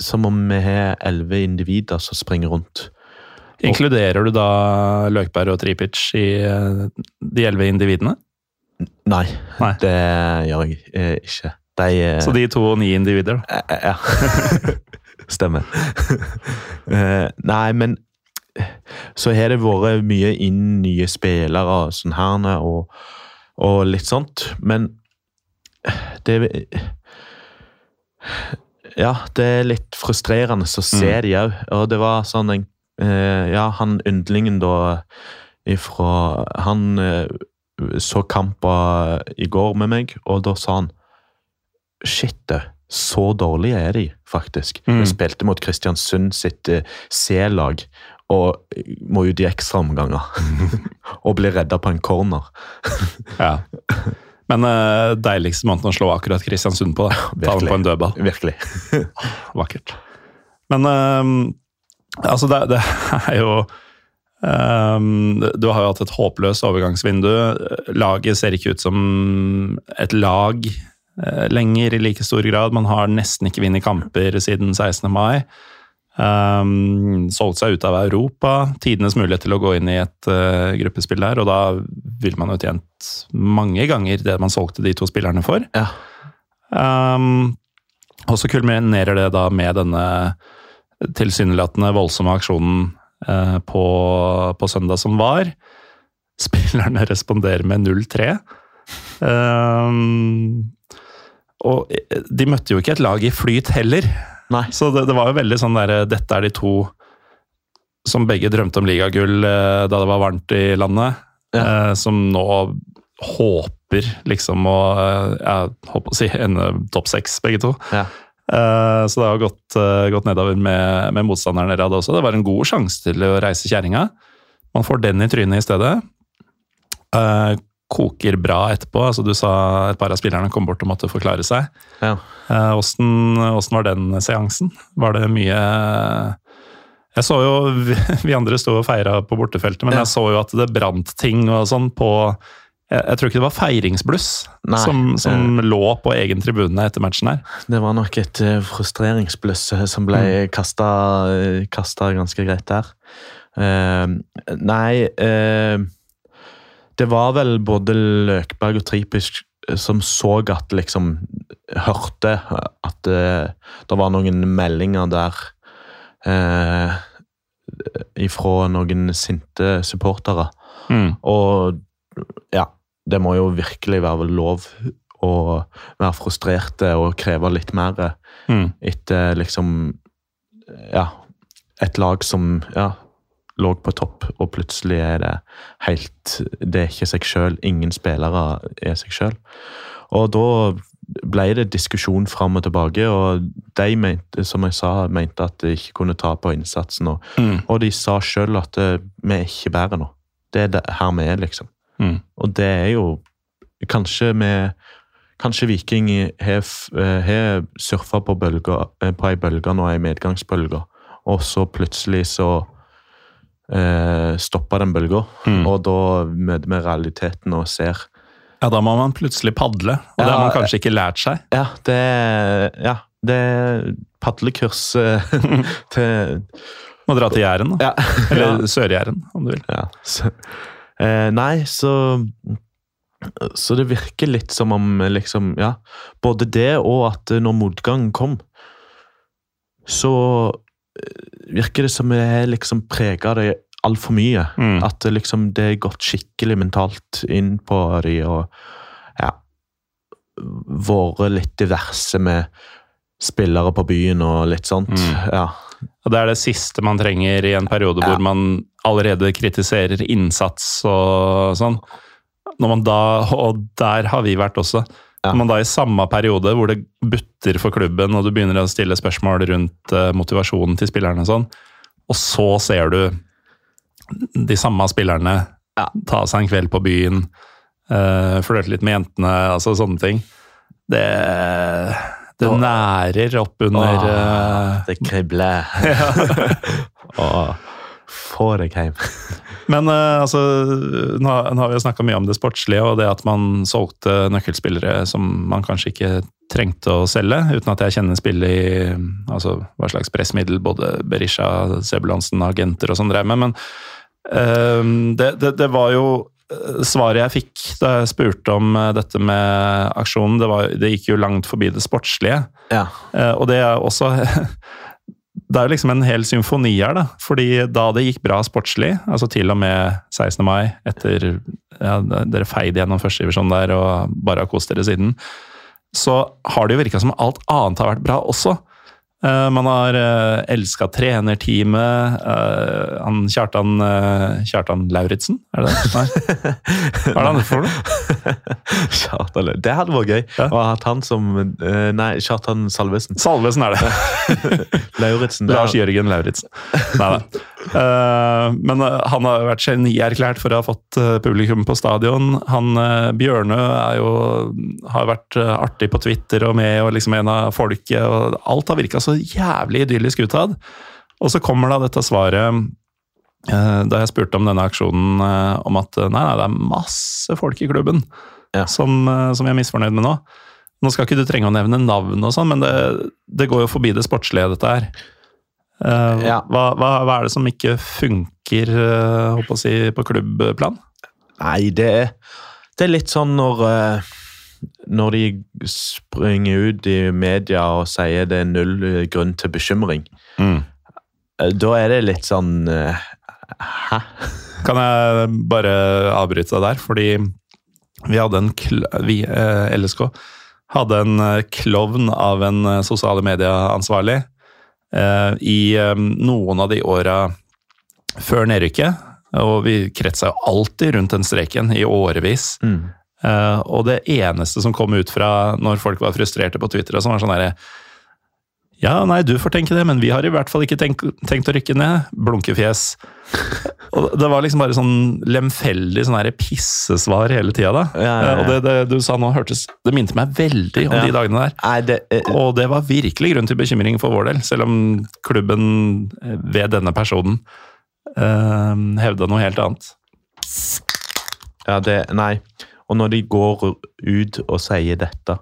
som om vi har elleve individer som springer rundt. Inkluderer du da Løkberg og Tripic i eh, de elleve individene? Nei, Nei. det gjør jeg eh, ikke. De eh, Så de to ni individer, da. Eh, eh, Ja. Stemmer. Nei, men så har det vært mye inn nye spillere og sånn her, og, og litt sånt. Men det Ja, det er litt frustrerende å se de òg. Og det var sånn en Ja, han yndlingen da ifra Han så kampen i går med meg, og da sa han Shit, det, Så dårlige er de, faktisk. Mm. Vi spilte mot Kristiansund sitt eh, C-lag, og må ut i ekstraomganger. og bli redda på en corner. Ja. Men uh, deiligste måten å slå akkurat Kristiansund på. da. Ta den på en dødball. Virkelig. Vakkert. Men øhm, altså, det, det er jo um, Du har jo hatt et håpløst overgangsvindu. Laget ser ikke ut som et lag eh, lenger i like stor grad. Man har nesten ikke vunnet kamper siden 16. mai. Um, solgt seg ut av Europa. Tidenes mulighet til å gå inn i et uh, gruppespill der, og da ville man jo tjent mange ganger det man solgte de to spillerne for. Ja. Um, og så kulminerer det da med denne tilsynelatende voldsomme aksjonen uh, på, på søndag som var. Spillerne responderer med 0-3. Um, og de møtte jo ikke et lag i flyt heller, Nei. så det, det var jo veldig sånn derre Dette er de to som begge drømte om ligagull eh, da det var varmt i landet, eh, som nå håper liksom å eh, Jeg håper å si ende topp seks, begge to. Ja. Eh, Så det har gått, eh, gått nedover med, med motstanderen dere hadde også. Det var en god sjanse til å reise kjerringa. Man får den i trynet i stedet. Eh, Koker bra etterpå. altså Du sa et par av spillerne kom bort og måtte forklare seg. Ja. Eh, Åssen var den seansen? Var det mye Jeg så jo Vi, andre sto og feira på bortefeltet, men Ja. jeg så jo at det brant ting og sånn på jeg, jeg tror ikke det var feiringsbluss Nei, som, som lå på egen tribune etter matchen her. Det var nok et eh, frustreringsbluss eh, som ble Mm. kasta, kasta ganske greit der. Uh, nei eh, Det var vel både Løkberg og Tripic som så at liksom Hørte at det, det var noen meldinger der eh, ifra noen sinte supportere. Mm. Og ja, det må jo virkelig være lov å være frustrerte og kreve litt mer Mm. etter liksom Ja, et lag som ja, lå på topp, og plutselig er det helt Det er ikke seg sjøl. Ingen spillere er seg sjøl. Og da ble det diskusjon fram og tilbake, og de mente, som jeg sa, mente at de ikke kunne ta på innsatsen. Og, Mm. og de sa sjøl at eh, vi er ikke bedre nå. Det er det, her vi er, liksom. Mm. Og det er jo Kanskje vi Kanskje Viking har eh, surfa på, bølger, eh, på ei bølge nå, ei medgangsbølge, og så plutselig så eh, stopper den bølga, Mm. og da møter vi realiteten og ser Ja, da må man plutselig padle, og det har man kanskje ikke lært seg. Ja, det ja, det padlekurs eh, til Må dra til Jæren, da. Ja. Eller Sør-Jæren, om du vil. Ja, så, eh, nei, så Så det virker litt som om liksom Ja, både det og at når motgangen kom, så virker det som vi er liksom prega av det altfor mye. Mm. At liksom det er gått skikkelig mentalt inn på de og ja Vært litt diverse med spillere på byen og litt sånt. Mm. Ja. Og Det er det siste man trenger i en periode Ja. hvor man allerede kritiserer innsats og sånn. Når man da, og der har vi vært også. Ja. Når man da i samme periode hvor det butter for klubben, og du begynner å stille spørsmål rundt eh, motivasjonen til spillerne og sånn, og så ser du de samme spillerne Ja. ta seg en kveld på byen, uh, flørte litt med jentene, altså sånne ting. Det, det nærer opp under eh, Det kribler. Åh, få deg hjem. Men uh, altså, nå, har- vi jo snakka mye om det sportslige, og det at man solgte nøkkelspillere som man kanskje ikke trengte å selge, uten at jeg kjenner spillet i altså, hva slags pressmiddel både Berisha, Sebulansen, agenter og sånn drev med. Men uh, det, det, det var jo eh, svaret jeg fikk da jeg spurte om dette med aksjonen. Det, var, det gikk jo langt forbi det sportslige. Ja. Uh, Og det er også Det er jo liksom en hel symfoni her, da. Fordi da det gikk bra sportslig, altså til og med 16. mai, etter ja, dere feide gjennom førstedivisjon der og bare har kost dere siden, så har det jo virka som alt annet har vært bra også. Eh, man har uh, elska trenerteamet. Uh, han Kjartan, Kjartan Lauritzen, er det det? Nei. Hva er det han for noe? Kjartan, det hadde vært gøy Ja. hatt han som eh, Nei, Kjartan Salvesen. Salvesen er det. Lauritzen. Lars Jørgen Lauritzen. Nei da. Eh, men eh, han har vært genierklært for å ha fått eh, publikum på stadion. Han Bjørnø er jo, har vært artig på Twitter og med og liksom en av folket. og Alt har virka så jævlig idyllisk utad. Og så kommer da dette svaret da jeg spurte om denne aksjonen, om at nei, nei, det er masse folk i klubben Ja. som, som vi er misfornøyd med nå. Nå skal ikke du trenge å nevne navn og sånn, men det, det går jo forbi det sportslige, dette her. Eh, hva, hva, hva er det som ikke funker håper å si, på klubbplan? Nei, det er, det er litt sånn når eh, Når de springer ut i media og sier det er null eh, grunn til bekymring, Mm. eh, da er det litt sånn eh, Hæ? Kan jeg bare avbryte deg der, fordi vi hadde en vi, eh, LSK hadde en eh, klovn av en eh, sosiale medieansvarlig eh, i eh, noen av de åra før nedrykket. Og vi kretsa jo alltid rundt den streken i årevis. Mm. Eh, og det eneste som kom ut fra når folk var frustrerte på Twitter, og sånn, var sånn herre Ja, nei, du får tenke det, men vi har i hvert fall ikke tenkt, tenkt å rykke ned. Blunkefjes. Og det var liksom bare sånn lemfeldig sånn her pissesvar hele tida, da. Ja, ja, ja. Eh, Og det, det du sa nå, hørtes Det minte meg veldig om de dagene der. Nei, det er, Og det var virkelig grunn til bekymring for vår del, selv om klubben eh, ved denne personen uh, hevda noe helt annet. Ja, det Nei. Og når de går ut og sier dette,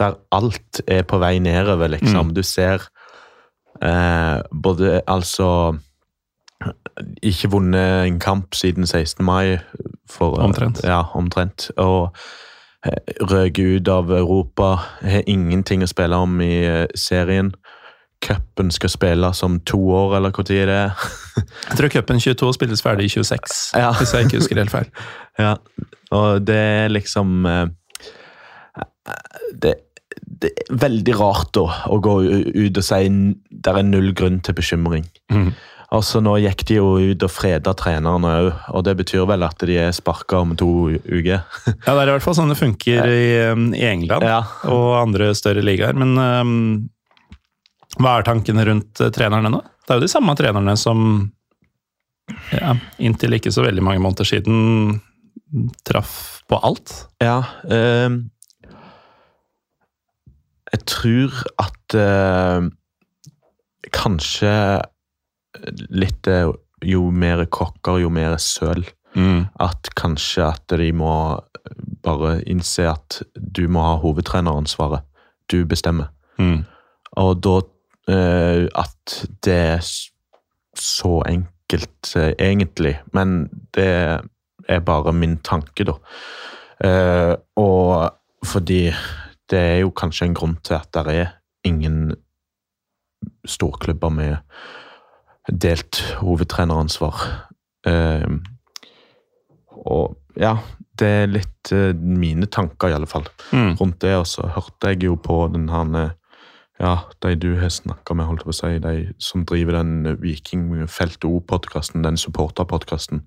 der alt er på vei nedover, liksom Du ser eh, både altså Ikke vunnet en kamp siden 16. mai. For, Omtrent. Ja, omtrent. Og eh, røker ut av Europa. Har ingenting å spille om i eh, serien. Cupen skal spilles om to år, eller hvor tid det er. Jeg tror cupen 22 spilles ferdig i 26, Ja. hvis jeg ikke husker helt feil. Ja, og det er liksom eh, det, det er veldig rart da, å gå ut og si det er null grunn til bekymring. Mhm. så Nå gikk de jo ut og freda trenerne òg, og det betyr vel at de er sparka om to uker. Ja, det er i hvert fall sånn det funker i, um, i England Ja. og andre større ligaer. Men um, hva er tankene rundt eh, trenerne nå? Det er jo de samme trenerne som ja, inntil ikke så veldig mange måneder siden traff på alt. Ja um, Jeg tror at uh, kanskje litt eh, Jo mer kokker, jo mer søl. at kanskje at de må bare innse at du må ha hovedtreneransvaret. Du bestemmer. Mm. Og da eh, At det er så enkelt eh, egentlig, men det er bare min tanke, da. Eh, og fordi det er jo kanskje en grunn til at det er ingen storklubber med delt hovedtreneransvar. Eh, og ja, det er litt eh, mine tanker, i alle fall Mm. rundt det, og så hørte jeg jo på den her eh, Ja, de du har snakka med, holdt på å si, de som driver den Vikingfelt O-podkasten, den supporterpodkasten.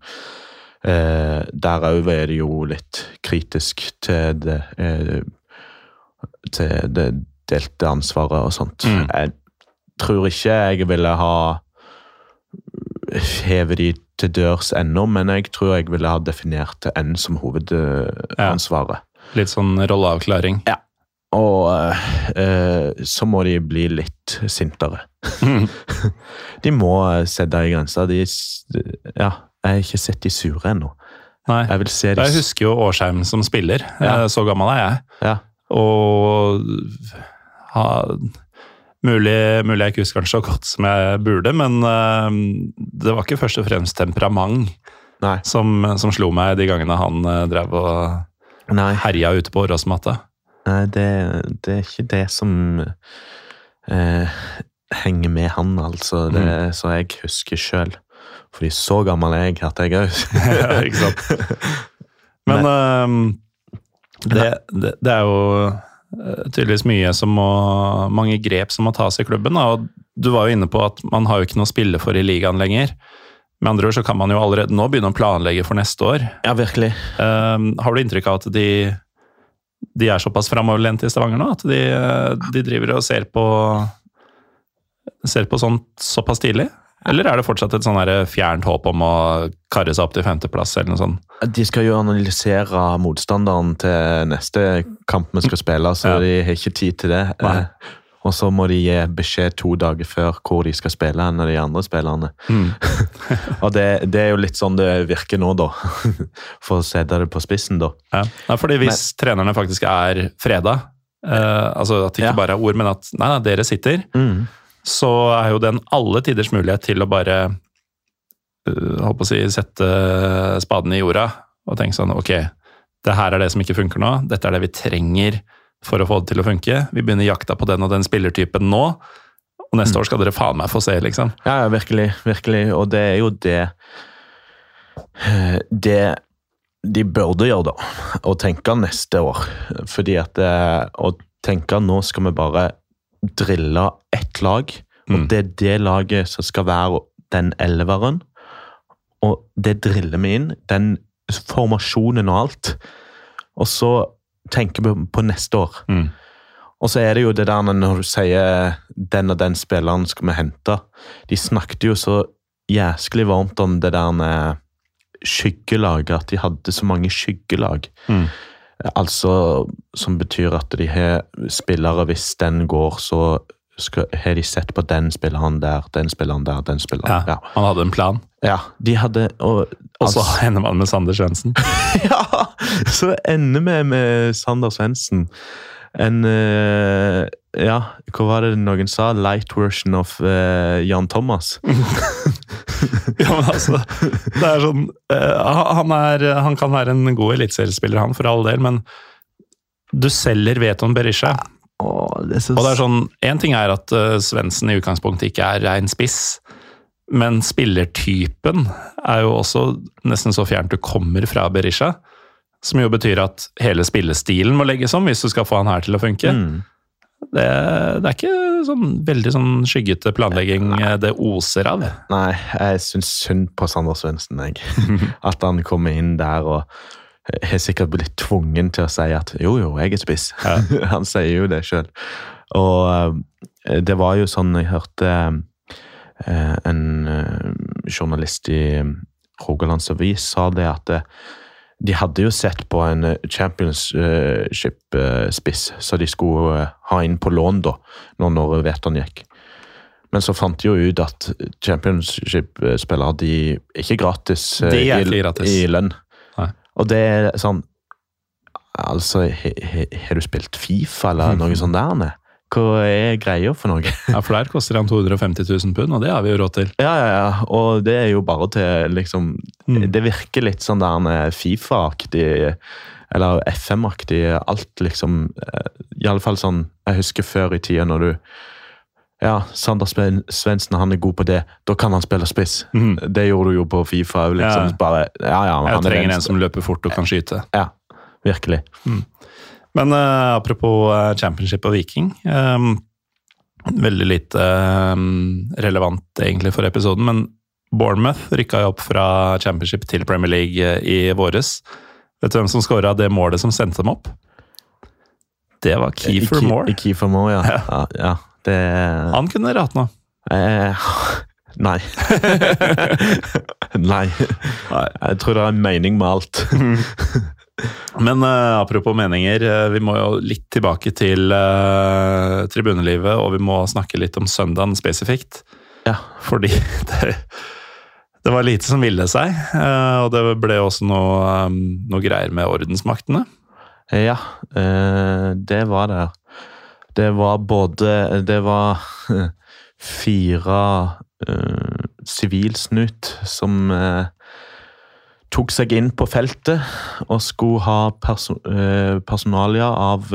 Eh, der òg er det jo litt kritisk til det eh, Til det delte ansvaret og sånt. Mm. Jeg tror ikke jeg ville ha hevet de til dørs ennå, men jeg tror jeg ville ha definert N som hovedansvaret. Litt sånn rolleavklaring. Ja. Og eh, så må de bli litt sintere. Mm. De må eh, sette ei grense. De, ja, jeg har ikke sett de sure ennå. Nei. Jeg de Jeg husker jo Årsheim som spiller. Ja. Eh, Så gammel er jeg. Ja. Og ha, mulig, mulig jeg ikke husker den så godt som jeg burde, men uh, det var ikke først og fremst temperament som, som slo meg de gangene han uh, drev og Nei, herja ute på Åråsmatta. nei det, det er ikke det som uh, henger med han, altså. Det er så jeg husker sjøl. Fordi så gammel er jeg at jeg òg Ja, ikke sant? Men ehm, det, det, det er jo tydeligvis mye som må, mange grep som må tas i klubben. Og du var jo inne på at man har jo ikke noe å spille for i ligaen lenger. Med andre ord så kan man jo allerede nå begynne å planlegge for neste år. Ja, virkelig. Um, har du inntrykk av at de, de er såpass framoverlente i Stavanger nå? At de, de driver og ser på, ser på sånt såpass tidlig? Eller er det fortsatt et sånn fjernt håp om å karre seg opp til femteplass? eller noe sånt? De skal jo analysere motstanderen til neste kamp vi skal spille, så ja. de har ikke tid til det. Nei. Og så må de gi beskjed to dager før hvor de skal spille enn de andre spillerne. Mm. og det, det, er jo litt sånn det virker nå, da. For å sette det på spissen, da. Ja, ja fordi hvis men, trenerne faktisk er freda, eh, altså at det ikke ja. bare er ord, men at nei, nei dere sitter, mm. Så er jo den alle tiders mulighet til å bare uh, holdt på å si, sette spaden i jorda og tenke sånn ok, det her er det som ikke funker nå, dette er det vi trenger for å få det til å funke. Vi begynner jakta på den og den spillertypen nå, og neste mm. år skal dere faen meg få se, liksom. Ja, virkelig. Virkelig. Og det er jo det Det de burde gjøre, da. Å tenke neste år. Fordi at Å tenke nå skal vi bare drille ett lag, og mm. det er det laget som skal være den elveren. Og det driller vi inn. Den formasjonen og alt. Og så tenker vi på neste år. Mm. Og så er det jo det der når du sier 'den og den spilleren skal vi hente'. De snakket jo så jæsklig varmt om det der med skyggelaget, at de hadde så mange skyggelag. Mm. Altså som betyr at de har spillere Hvis den går, så skal, har de sett på den spilleren der, den spilleren der, den spilleren ja, ja. Han hadde en plan? Ja. de hadde... Og, og så altså, ender man med Sander Svendsen? ja! Så ender vi med Sander Svendsen. En uh, Ja, hva var det noen sa? Light version of uh, Jan Thomas. ja, men altså Det er sånn uh, han, er, han kan være en god eliteseriespiller, han, for all del, men du selger Veton Berisha. Så... og det er sånn, Én ting er at uh, Svendsen i utgangspunktet ikke er rein spiss, men spillertypen er jo også nesten så fjernt du kommer fra Berisha. Som jo betyr at hele spillestilen må legges om hvis du skal få han her til å funke. Mm. Det, det, er ikke sånn veldig sånn skyggete planlegging Nei. det oser av. Nei, jeg syns synd på Sander Svendsen, jeg. At han kommer inn der og har sikkert blitt tvungen til å si at jo, jo, jeg er spiss. Ja. Han sier jo det sjøl. Og uh, det var jo sånn jeg hørte uh, en uh, journalist i Rogalands Avis sa det at de hadde jo sett på en championship-spiss så de skulle ha inn på lån da, når, når Veton gikk. Men så fant de jo ut at championship-spillere de er ikke gratis, de er ikke gratis. i, i lønn. Og det er sånn Altså, har du spilt Fifa eller noe sånt der? Hva er greia for noe? ja, For der koster han 250 000 pund, og det har vi jo råd til. Ja, ja, ja. Og det er jo bare til liksom mm. Det virker litt sånn der Fifa-aktig, eller FM-aktig. Alt liksom eh, Iallfall sånn Jeg husker før i tida når du ja, Sander Svendsen han er god på det, da kan han spille spiss. Mm. Det gjorde du jo på Fifa. Liksom, ja. Bare, ja, ja, Jeg trenger en som løper fort og kan skyte. Ja, virkelig. Mm. Men uh, apropos uh, championship og Viking. Um, veldig lite um, relevant egentlig for episoden, men Bournemouth rykka jo opp fra championship til Premier League i våres. Vet du hvem som skåra det målet som sendte dem opp? Det var Keefer Moore. Keefer Moore, ja. ja. ja. Det Han kunne rate nå. Eh, nei. nei. Jeg tror det er en mening med alt. Men uh, apropos meninger, uh, vi må jo litt tilbake til uh, tribunelivet, og vi må snakke litt om søndagen spesifikt. Ja. Fordi det, det var lite som ville seg, og det ble også noe, um, noe greier med ordensmaktene. Ja, det var det. Det var både Det var fire sivilsnut uh, som uh, tok seg inn på feltet og skulle ha perso uh, personalia av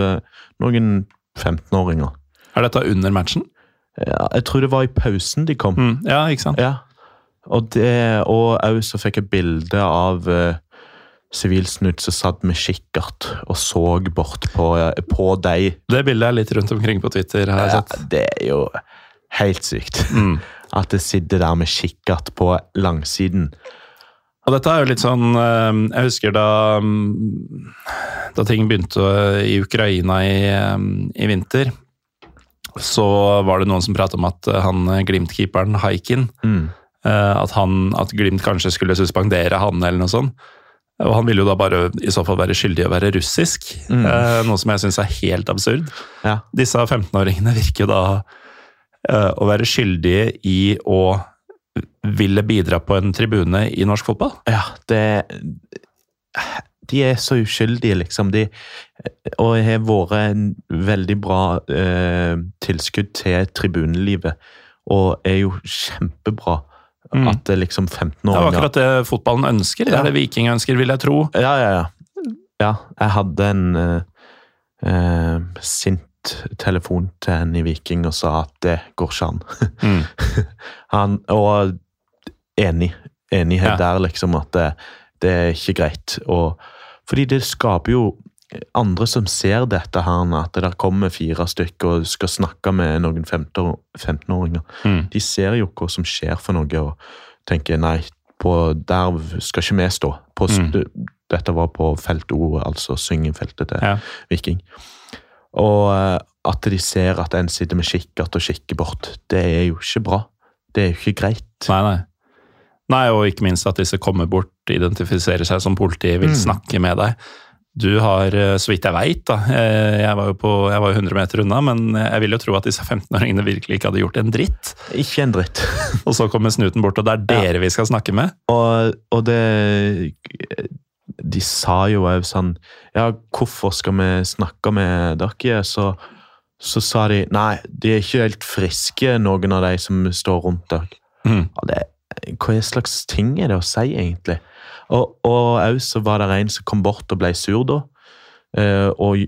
noen 15-åringer. Er dette under matchen? Ja, jeg tror det var i pausen de kom. Mm, ja, ikke sant? Ja. Og òg så fikk jeg bilde av Sivilsnutt som satt med kikkert og så bort på, på deg. Det bildet er litt rundt omkring på Twitter. har jeg Ja, sett. det er jo helt sykt. Mm. At det sitter der med kikkert på langsiden. Og dette er jo litt sånn eh, Jeg husker da mm, Da ting begynte i Ukraina i, eh, i vinter, så var det noen som pratet om at han eh, Glimt-keeperen Haikin Mm. eh, at, han, at Glimt kanskje skulle suspendere han eller noe sånt. Og han ville jo da bare i så fall være skyldig i å være russisk, Mm. eh, noe som jeg syns er helt absurd. Ja. Disse 15-åringene virker jo da å være skyldige i å ville bidra på en tribune i norsk fotball. Ja, det De er så uskyldige, liksom. De, og har vært en veldig bra eh, tilskudd til tribunelivet. Og er jo kjempebra Mm. at det liksom Det er 15-åringer akkurat det fotballen ønsker. Det Ja. er det Viking ønsker, vil jeg tro. Ja, ja, ja. Ja, jeg hadde en eh, eh, sint telefon til en i Viking og sa at det går ikke an. Mm. Han, og enig. Enighet Ja. der, liksom, at det, det er ikke greit. Og, fordi det skaper jo andre som ser dette her, at det der kommer fire stykker og skal snakke med noen 15 15-åringer. Mm. De ser jo hva som skjer for noe, og tenker nei, på, der skal ikke vi stå. På, Mm. Dette var på felt O, altså syngefeltet til Ja. Viking. Og eh, at de ser at en sitter med kikkert og kikker bort, det er jo ikke bra. Det er jo ikke greit. Nei, nei. Nei, og ikke minst at disse kommer bort, identifiserer seg som politi, vil Mm. snakke med deg. Du har, eh, så vidt jeg veit, da eh, Jeg var jo på, jeg var 100 meter unna, men jeg vil jo tro at disse 15-åringene virkelig ikke hadde gjort en dritt. Ikke en dritt. Og så kommer snuten bort, og det er dere vi skal snakke med. Og, og det De sa jo òg sånn Ja, hvorfor skal vi snakke med dere? Så, så sa de nei, de er ikke helt friske, noen av de som står rundt dere. Mm. Ja, det, hva slags ting er det å si, egentlig? Og òg så var det en som kom bort og ble sur, da. Eh, og,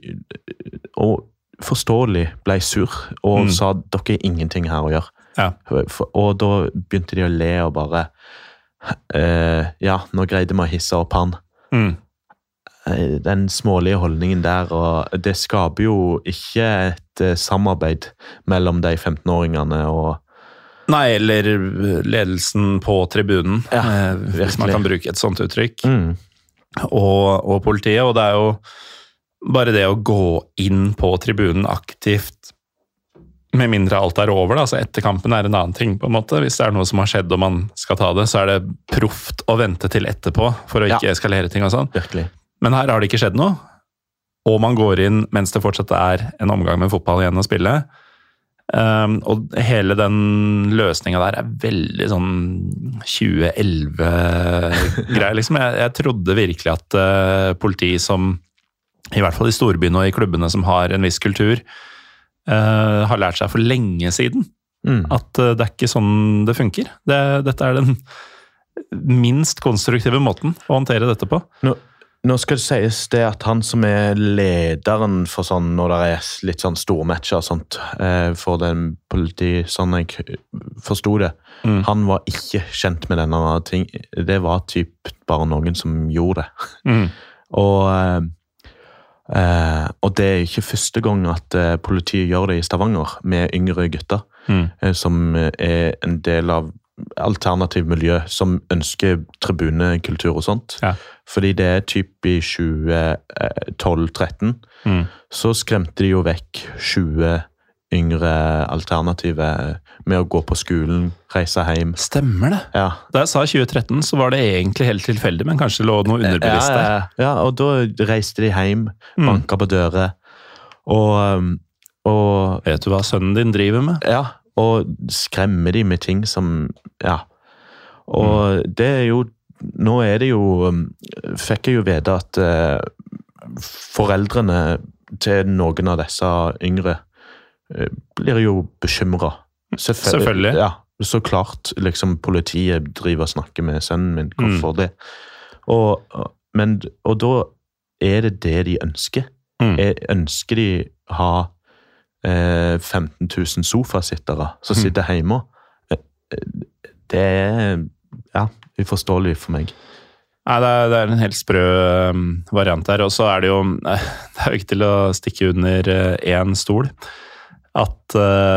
og forståelig ble sur og Mm. sa dere har ingenting her å gjøre. Ja. For, og da begynte de å le og bare eh, Ja, nå greide vi å hisse opp han. Mm. Eh, Den smålige holdningen der, og det skaper jo ikke et eh, samarbeid mellom de 15-åringene og Nei, eller ledelsen på tribunen, Ja, eh, hvis man kan bruke et sånt uttrykk. mm. og, og politiet, og det er jo bare det å gå inn på tribunen aktivt, med mindre alt er over, da, altså etter kampen er en annen ting, på en måte. Hvis det er noe som har skjedd og man skal ta det, så er det proft å vente til etterpå for å Ja. ikke eskalere ting og sånn. Virkelig. Men her har det ikke skjedd noe, og man går inn mens det fortsatt er en omgang med fotball igjen å spille. Um, og hele den løsninga der er veldig sånn 2011-greier, liksom. Jeg, jeg trodde virkelig at uh, politi som, i hvert fall i storbyene og i klubbene som har en viss kultur, uh, har lært seg for lenge siden Mm. at uh, det er ikke sånn det funker. Det, dette er den minst konstruktive måten å håndtere dette på. Nå, nå skal det sies det at han som er lederen for sånn når det er litt sånn stormatcher og sånt, eh, for den politi, sånn jeg forsto det, Mm. han var ikke kjent med denne ting. Det var typ bare noen som gjorde det. Mm. Og, eh, eh, og det er ikke første gang at eh, politiet gjør det i Stavanger med yngre gutter, Mm. som er en del av alternativ miljø, som ønsker tribunekultur og sånt. Ja. Fordi det er typ i 2012-13, Mm. så skremte de jo vekk 20 yngre alternative med å gå på skolen, reise hjem. Stemmer det. Ja, Da jeg sa 2013, så var det egentlig helt tilfeldig, men kanskje lå noe underbevisst der. ja, ja, og da reiste de hjem, Mm. banka på dører, og, um, og Vet du hva sønnen din driver med? Ja, og skremmer de med ting som Ja. Og det er jo Nå er det jo um, Fikk jeg jo vite at eh, foreldrene til noen av disse yngre eh, blir jo bekymra. Selvfølgelig. Ja, så klart. Liksom, politiet driver og snakker med sønnen min. Hvorfor det? Og, men, og da er det det de ønsker. Mm. Jeg ønsker de ha 15 000 sofasittere som Mm. sitter hjemme? Eh, eh, Det er ja, uforståelig for meg. Nei, det er, det er en helt sprø um, variant her. Og så er det jo eh, Det er jo ikke til å stikke under én stol at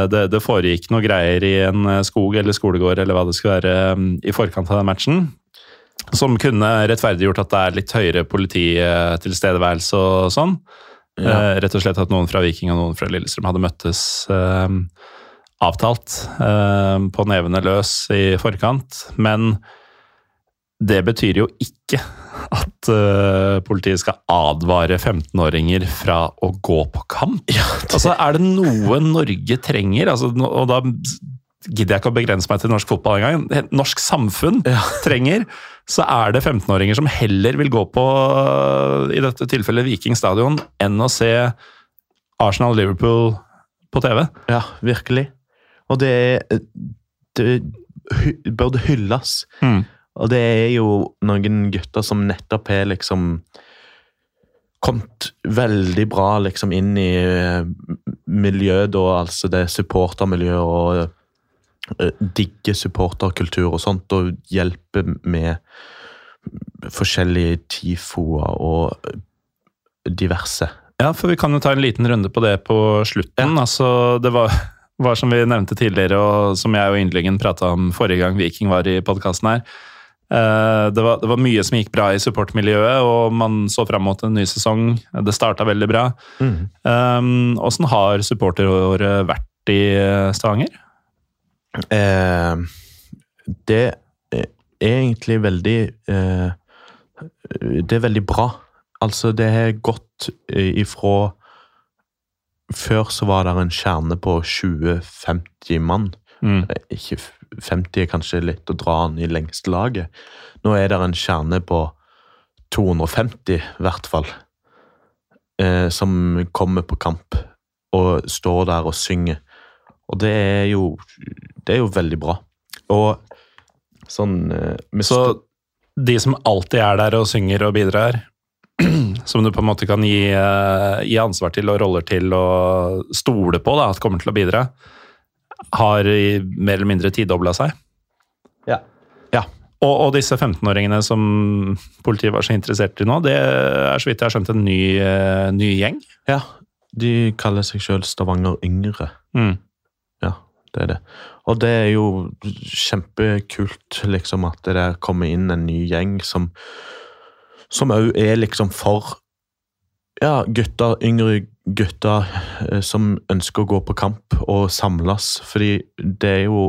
det, det, foregikk noe greier i en skog eller skolegård eller hva det skulle være um, i forkant av den matchen. Som kunne rettferdiggjort at det er litt høyere polititilstedeværelse og sånn. Ja. Uh, rett og slett at noen fra Viking og noen fra Lillestrøm hadde møttes uh, avtalt på nevene løs i forkant. Men det betyr jo ikke at uh, politiet skal advare 15-åringer fra å gå på kamp. Ja, det... Altså, Er det noe Norge trenger, altså, og da gidder jeg ikke å begrense meg til norsk fotball engang, norsk samfunn ja. trenger, så er det 15-åringer som heller vil gå på, i dette tilfellet Viking stadion, enn å se Arsenal-Liverpool på TV. Ja, virkelig. Og det, det burde hylles. Mm. Og det er jo noen gutter som nettopp har liksom kommet veldig bra liksom inn i eh, miljøet, da, altså det supportermiljøet og digger supporterkultur og sånt, og hjelper med forskjellige tifoer og diverse. Ja, for vi kan jo ta en liten runde på det på slutten. Ja. Altså, det var, var, som vi nevnte tidligere, og som jeg og Yndlingen prata om forrige gang Viking var i podkasten her Eh, det var, det var, mye som gikk bra i supportmiljøet, og man så fram mot en ny sesong. Det starta veldig bra. Mm. Um, har supporteråret vært i eh, Stavanger? Eh, det er egentlig veldig eh, Det er veldig bra. Altså, det har gått ifra Før så var det en kjerne på 20-50 mann. Mm. Ikke 50 er kanskje litt å dra den i lengste laget. Nå er det en kjerne på 250, i hvert fall, eh, som kommer på kamp og står der og synger. Og det er jo, det er jo veldig bra. Og sånn eh, Så de som alltid er der og synger og bidrar, som du på en måte kan gi, eh, gi ansvar til og roller til og stole på da, at kommer til å bidra, har mer eller mindre tidobla seg. Ja. ja. Og, og disse 15-åringene som politiet var så interessert i nå, det er så vidt jeg har skjønt en ny, uh, ny gjeng? Ja, de kaller seg sjøl Stavanger Yngre. Mm. Det er det. Og det er jo kjempekult liksom at det der kommer inn en ny gjeng som som òg er liksom for ja, gutter, yngre gutter eh, som ønsker å gå på kamp og samles. Fordi det er jo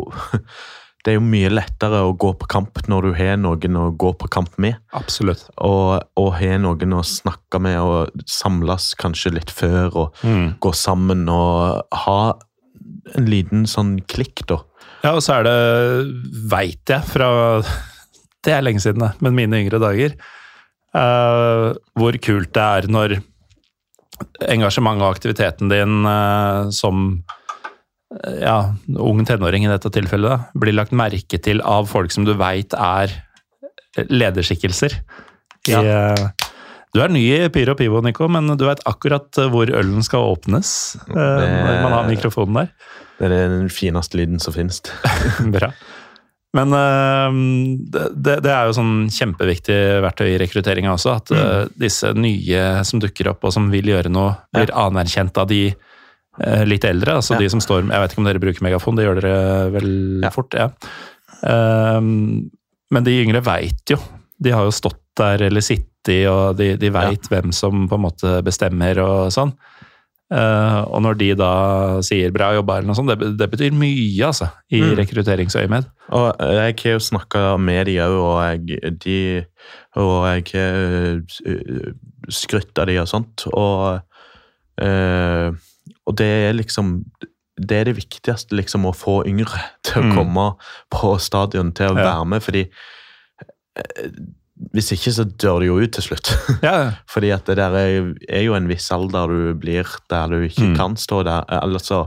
det er jo mye lettere å gå på kamp når du har noen å gå på kamp med. Absolutt. Og, og har noen å snakke med og samles kanskje litt før og mm. gå sammen og ha en liten sånn klikk, da. Ja, og så er det, veit jeg fra Det er lenge siden, men mine yngre dager. Uh, hvor kult det er når engasjementet og aktiviteten din uh, som uh, ja, ung tenåring i dette tilfellet, da, blir lagt merke til av folk som du veit er lederskikkelser. Ja. I, uh, du er ny i Pyro Pivo, Nico, men du veit akkurat hvor ølen skal åpnes. Det, når man har mikrofonen der. Det er den fineste lyden som finnes. Bra. Men uh, det, det, er jo sånn kjempeviktig verktøy i rekrutteringa også. At mm. disse nye som dukker opp og som vil gjøre noe, blir ja. anerkjent av de litt eldre. Altså ja. de som står Jeg vet ikke om dere bruker megafon, det gjør dere vel ja. fort? ja. Men de yngre veit jo. De har jo stått der eller sittet, og de, de veit hvem som på en måte bestemmer og sånn. Uh, og når de da sier 'bra jobba', eller noe sånt, det, det betyr mye altså, i mm. rekrutteringsøyemed. Og jeg har jo snakka med de òg, og jeg, de, og jeg har skrytt av de og sånt. Og, uh, og det er liksom Det er det viktigste, liksom, å få yngre til å mm. komme på stadion, til å ja. være med, fordi hvis ikke, så dør du jo ut til slutt. Ja. Fordi at det der er, er, jo en viss alder du blir der du ikke mm. kan stå der. Eller så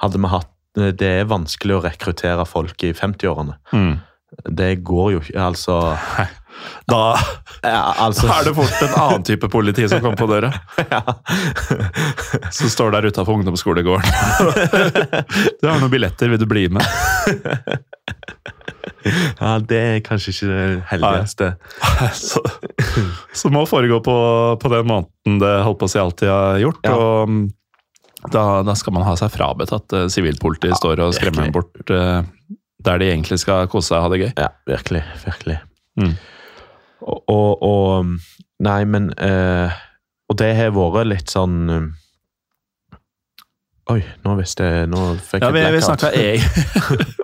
hadde vi hatt Det er vanskelig å rekruttere folk i 50-årene. Mm. Det går jo ikke, altså da, ja, altså da, er det fort en annen type politi som kommer på døra. Ja. Som står der utafor ungdomsskolegården. Du har noen billetter, vil du bli med? Ja, Det er kanskje ikke det heldigste. så, så må foregå på, på den måten det holdt på å si alltid har gjort. Ja. og da, da skal man ha seg frabedt at eh, sivilpolitiet står og skremmer dem bort uh, der de egentlig skal kose seg og ha det gøy. Ja, virkelig. Virkelig. Mm. Og, og, og Nei, men uh, Og det har vært litt sånn Oi, nå visste jeg Nå fikk Ja, jeg vi,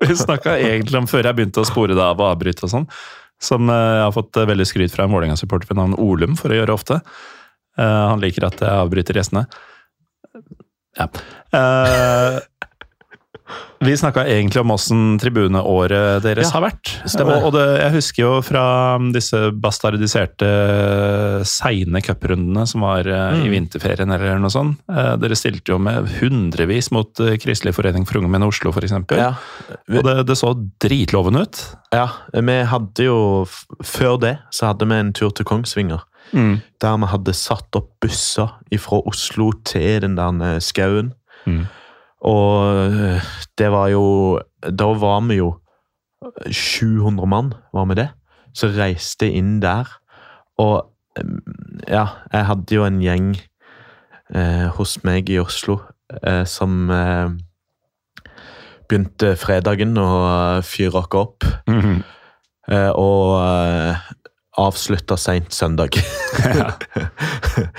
vi snakka egentlig om, før jeg begynte å spore det av og avbryte og sånn, som eh, jeg har fått eh, veldig skryt fra en Vålerenga-supporter ved navn Olum for å gjøre ofte. Eh, han liker at jeg avbryter gjestene. Ja. Vi snakka egentlig om åssen tribuneåret deres Ja, har vært. stemmer. Og, og det, jeg husker jo fra disse bastardiserte seine cuprundene som var mm. i Mm. vinterferien eller noe sånt. Eh, dere stilte jo med hundrevis mot eh, Kristelig forening for unge menn i Oslo f.eks. Ja, Og det, det så dritlovende ut. ja, vi hadde jo Før det så hadde vi en tur til Kongsvinger. Der vi hadde satt opp busser fra Oslo til den der eh, skauen. Mm. Og eh, det var jo Da var vi jo 700 mann, var vi det? Så reiste inn der. Og eh, ja, jeg hadde jo en gjeng eh, hos meg i Oslo eh, som eh, begynte fredagen å fyre oss opp. Mhm. Eh, og avslutta seint søndag. Ja.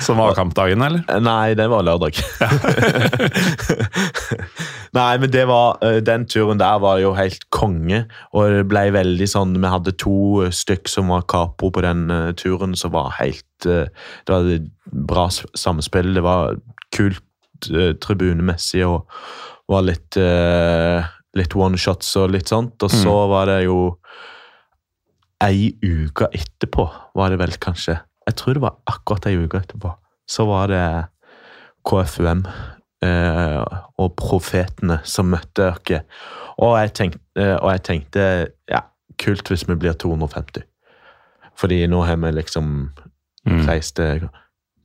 Som var kampdagen, eller? Nei, det var lørdag. Nei, men det var, eh, den turen der var jo helt konge. Og det ble veldig sånn Vi hadde to stykk som var capo på den eh, turen, som var helt eh, Det var et bra samspill. Det var kult eh, tribunemessig og var litt Litt one-shots og litt sånt. Og så var det jo ei uke etterpå, var det vel kanskje. Jeg tror det var akkurat ei uke etterpå. Så var det KFUM eh, og Profetene som møtte dere. Og jeg tenkte, eh, og jeg tenkte ja, kult hvis vi blir 250. Fordi nå har vi liksom Mm. reist til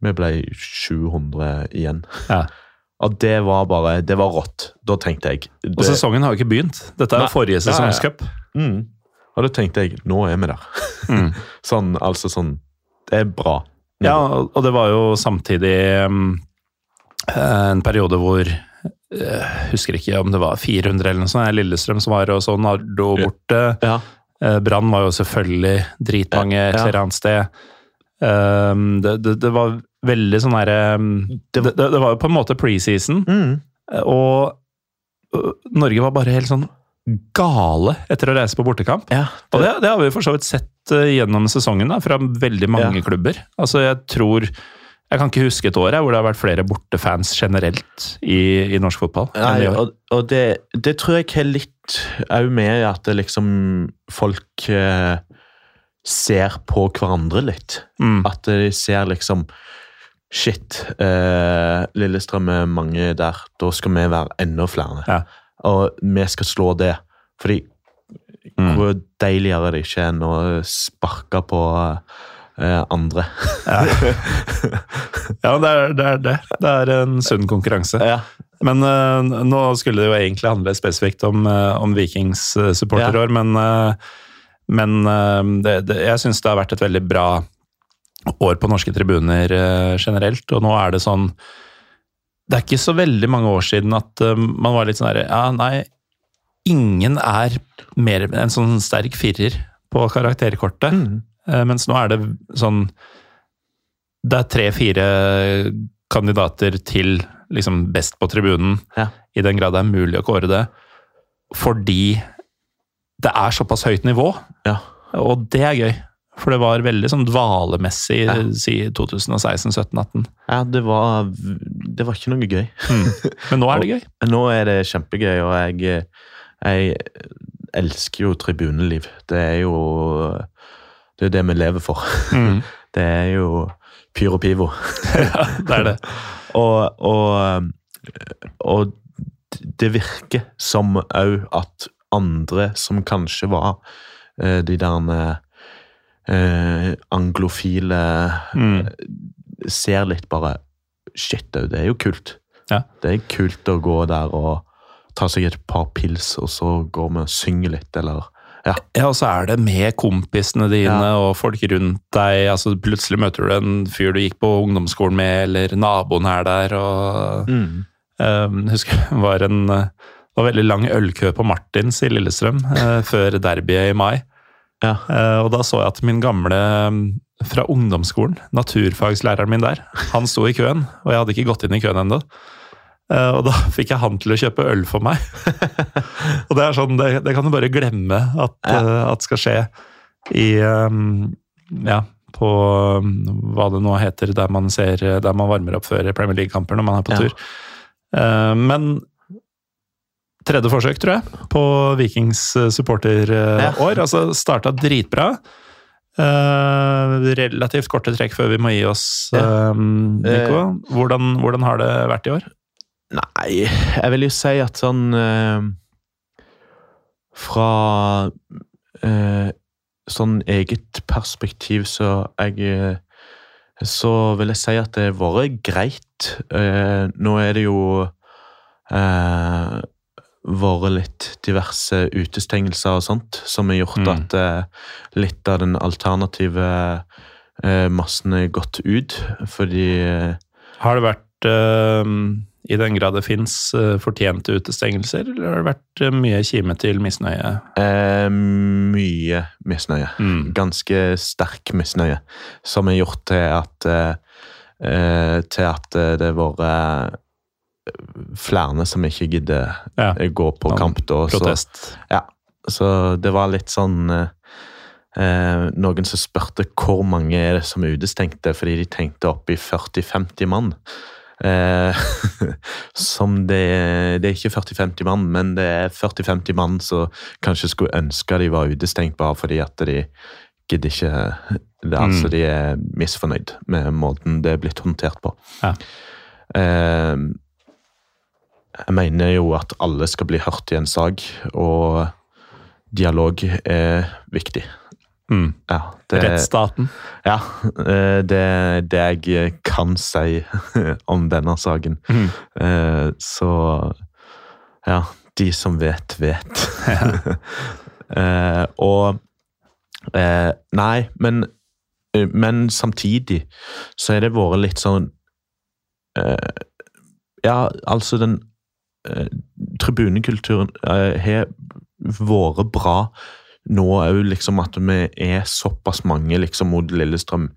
Vi ble 700 igjen. Ja. Og det var bare Det var rått. Da tenkte jeg Og sesongen har jo ikke begynt. Dette er jo forrige Ja, ja, ja. mm, Og da tenkte jeg Nå er vi der. Mm. Sånn, altså sånn Det er bra. Ja, og det var jo samtidig um, en periode hvor jeg husker ikke om det var 400 eller noe sånt. Lillestrøm som var og så Nardo borte. Ja. Eh, Brann var jo selvfølgelig dritmange et eller annet sted. Um, det, det, det var veldig sånn herre um, det, Det- var jo på en måte preseason, Mm. og Norge var bare helt sånn gale etter å reise på bortekamp. ja. Og det, det har vi for så vidt sett eh, gjennom sesongen da, fra veldig mange Ja. klubber. Altså jeg tror Jeg kan ikke huske et år hvor det har vært flere bortefans generelt i, i norsk fotball. Nei, og, og det, det tror jeg har litt òg med at det liksom folk eh, ser på hverandre litt. Mm. At de ser liksom Shit, eh, Lillestrøm er mange der. Da skal vi være enda flere. Ja. Og vi skal slå det. Fordi Mm. hvor deiligere det ikke enn å sparke på eh, andre. Ja, det er, det er det. Det er en sunn konkurranse. Ja. Men uh, nå skulle det jo egentlig handle spesifikt om, uh, om Vikings uh, supporterår, men, eh, men eh, det, det, jeg syns det har vært et veldig bra år på norske tribuner generelt, og nå er det sånn Det er ikke så veldig mange år siden at eh, man var litt sånn herre Ja, nei, ingen er mer en sånn sterk firer på karakterkortet, Mm. eh, mens nå er det sånn Det er tre-fire kandidater til liksom best på tribunen, Ja. i den grad det er mulig å kåre det, fordi det er såpass høyt nivå, ja. og det er gøy. For det var veldig sånn dvalemessig Ja. siden 2016-17-18. ja det, var, det var ikke noe gøy. Men nå er det gøy. Nå er det kjempegøy, og jeg, jeg elsker jo tribuneliv. Det er jo det, er det vi lever for. Mm. Det er jo pyro pivo. Ja, det er det. Og, og, og det virker som òg at andre som kanskje var eh, de der eh, anglofile Mm. ser litt bare Shit, det det er jo kult. Ja. Det er kult å gå der og ta seg et par pils, og så går vi og synger litt, eller Ja. Ja, og så er det med kompisene dine Ja. og folk rundt deg. altså Plutselig møter du en fyr du gikk på ungdomsskolen med, eller naboen er der. og Mm. um, husker det var en eh, det var veldig lang ølkø på Martins i Lillestrøm uh, før derbyet i mai. Ja. Eh, og da så jeg at min gamle mm, fra ungdomsskolen, naturfagslæreren min der, han sto i køen, og jeg hadde ikke gått inn i køen ennå. Eh, og da fikk jeg han til å kjøpe øl for meg. og det er sånn, det, det kan du bare glemme at, Ja. uh, at skal skje i um, Ja, på um, hva det nå heter, der man ser Der man varmer opp før Premier League-kamper når man er på Ja. tur. Uh, men tredje forsøk, tror jeg, på Vikings supporterår. Ja. Altså starta dritbra. Uh, relativt korte trekk før vi må gi oss, eh, Nico. Hvordan, hvordan har det vært i år? Nei, jeg vil jo si at sånn uh, Fra eh, sånn eget perspektiv så jeg eh, Så vil jeg si at det har vært greit. Eh, nå er det jo eh, vært litt diverse utestengelser og sånt som har gjort Mm. at eh, litt av den alternative eh, massen er gått ut. Fordi eh, Har det vært, eh, i den grad det fins, uh, fortjente utestengelser, eller har det vært eh, mye kime til misnøye? Eh, mye misnøye. Mm. Ganske sterk misnøye. Som har gjort til at eh, eh, Til at eh, det har vært eh, flere som ikke gidder Ja, eh, gå på Sånn kamp. Da, så, ja. så det var litt sånn eh, eh, Noen som spurte hvor mange er det som er utestengte, fordi de tenkte opp i 40-50 mann. Eh, som det, det er ikke 40-50 mann, men det er 40-50 mann som kanskje skulle ønske de var utestengt bare fordi at de gidder ikke det, Altså, Mm. de er misfornøyd med måten det er blitt håndtert på. Ja. Eh, jeg mener jo at alle skal bli hørt i en sak, og dialog er viktig. Mm. Ja, det, Rettsstaten. ja, eh, det det jeg kan si om denne saken. Mm. Eh, Så ja, de som vet, vet. Eh, Og Nei, men, men samtidig så er det vært litt sånn Ja, altså den eh, Tribunekulturen eh, har vært bra nå òg, liksom at vi er såpass mange liksom mot Lillestrøm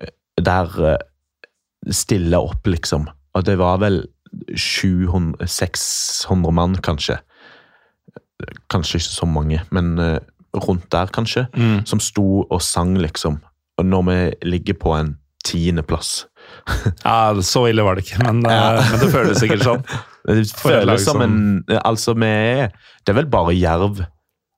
eh, der stille opp, liksom. Og det var vel 700-600 mann, kanskje. Kanskje ikke så mange, men rundt der, kanskje. Mm. Som sto og sang, liksom. Og når vi ligger på en tiendeplass Ja, så ille var det ikke, men, Ja. men det føles sikkert sånn. Det føles som en Altså, vi er Det er vel bare Jerv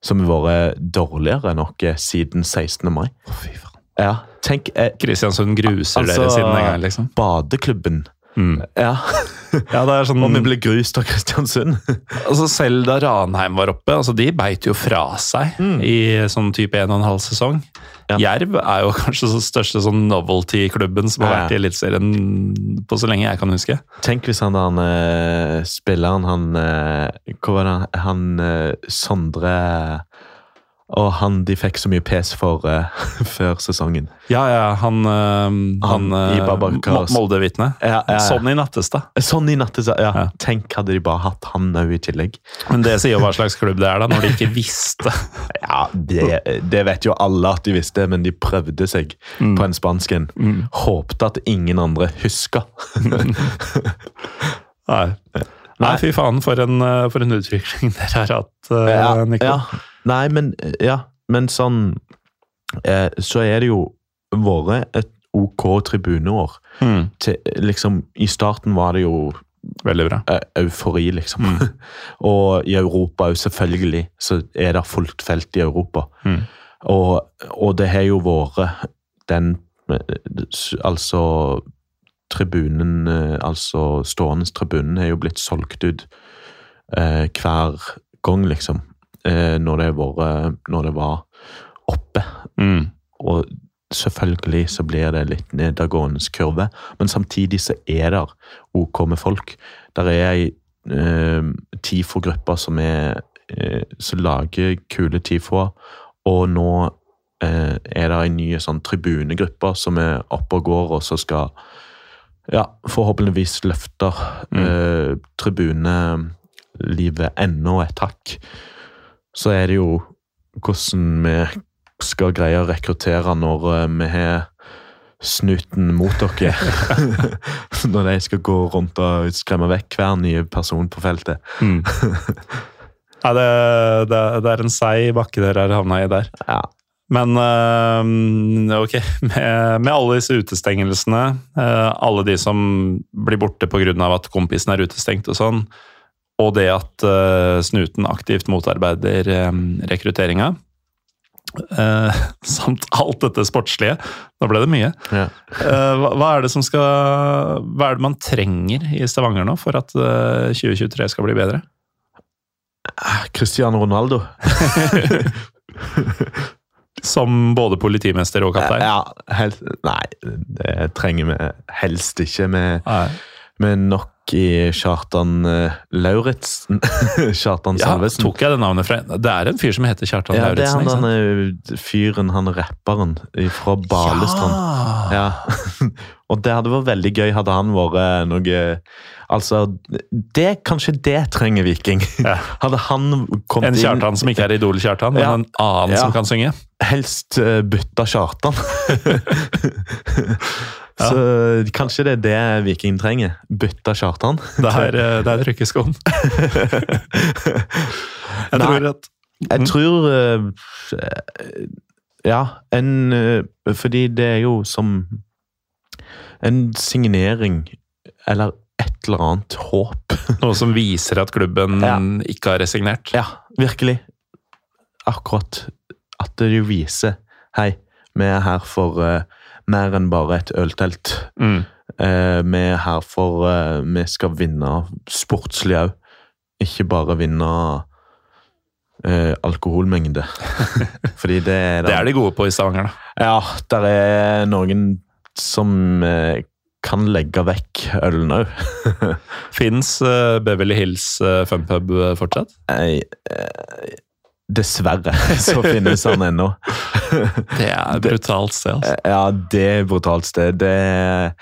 som har vært dårligere enn oss siden 16. mai. Fy faen. Ja, tenk eh, Kristiansund gruser Altså- dere siden en gang, liksom. Badeklubben. Mm. Ja, Ja, det er sånn Og vi ble grust av Kristiansund. Altså Selv da Ranheim var oppe, altså de beit jo fra seg Mm. i sånn type en og en halv sesong. Ja. Jerv er jo kanskje den største sånn novelty-klubben som har Ja. vært i Eliteserien på så lenge jeg kan huske. Tenk hvis han der han, eh, spilleren, han Hva var det han eh, Sondre Og han de fikk så mye pes for uh, før sesongen. Ja, ja, han Han, Han eh, i Babakars- Mo- Molde-vitne. Ja, ja, ja. I Nattestad. Sånn i natt, ja. Ja. Tenk hadde de bare hatt han òg i tillegg. Men det sier jo hva slags klubb det er, da, når de ikke visste. Ja, det, det vet jo alle at de visste, men de prøvde seg Mm. på en spansk en. Mm. Håpte at ingen andre huska. Nei. Nei, fy faen, for en, eh, for en utvikling dere har hatt, eh, Ja, Nico. ja. Nei, men, ja, men sånn eh, Så er det jo vært et OK tribuneår. Mm. Til, liksom, I starten var det jo Veldig bra. eufori, liksom. Mm. og i Europa òg, selvfølgelig, så er det fullt felt i Europa. Mm. Og, og det har jo vært den Altså Tribunen, eh, altså stående tribunen, har jo blitt solgt ut eh, hver gang, liksom. Eh, når, det var, når det var oppe. Mm. Og selvfølgelig så blir det litt nedadgående kurve, men samtidig så er det OK med folk. Der er ei eh, TIFO-gruppe som er eh, som lager kule tifoer, og nå eh, er det en ny sånn tribunegruppe som er oppe og går, og som skal ja, forhåpentligvis løfte Mm. eh, tribunelivet enda et hakk. Så er det jo hvordan vi skal greie å rekruttere når eh, vi har snuten mot dere. når de skal gå rundt og skremme vekk hver nye person på feltet. Mm. ja, det, det, det er en seig bakke dere har havna i der. Ja. Men øhm, ok, med, med alle disse utestengelsene, øh, alle de som blir borte pga. at kompisen er utestengt og sånn, og det at uh, snuten aktivt motarbeider um, rekrutteringa, Uh, samt alt dette sportslige, Da ble det mye. Ja. Uh, hva, hva er det som skal Hva er det man trenger i Stavanger nå for at øh, 2023 skal bli bedre? Cristiano Ronaldo. Som både politimester og kaptein? Ja, helst, nei, det trenger vi helst ikke. Vi Er nok i Kjartan uh, Lauritzen. Kjartan Ja, Salvesen. tok jeg det navnet fra Det er en fyr som heter Kjartan Ja, det er Lauritzen, han denne fyren, han rapperen fra Balestrand. Ja. Ja. Og det hadde vært veldig gøy hadde han vært noe Altså, det, kanskje det trenger Viking. Ja. Hadde han kommet inn En inn Kjartan som ikke er Idol-Kjartan, men en annen Ja. som kan synge. Helst uh, bytta Kjartan. Ja. Så kanskje det er det Viking trenger. Bytte Kjartan. Det er, trykkes det er. Jeg tror at Jeg Mm. tror eh, Ja, en eh, Fordi det er jo som en signering eller et eller annet håp. Noe som viser at klubben Ja. ikke har resignert. Ja, virkelig. Akkurat. At det viser Hei, vi er her for eh, mer enn bare et øltelt. Mm. Eh, vi er her for eh, Vi skal vinne sportslig òg. Ikke bare vinne eh, alkoholmengde. Fordi det er Det er de gode på i Stavanger, da. Ja, der er noen som eh, kan legge vekk ølen òg. Fins uh, Beverly Hills uh, funpub eh, fortsatt? Nei, eh, Dessverre så finnes han ennå. Det er et brutalt sted, altså. Ja, det er et brutalt sted. Det er,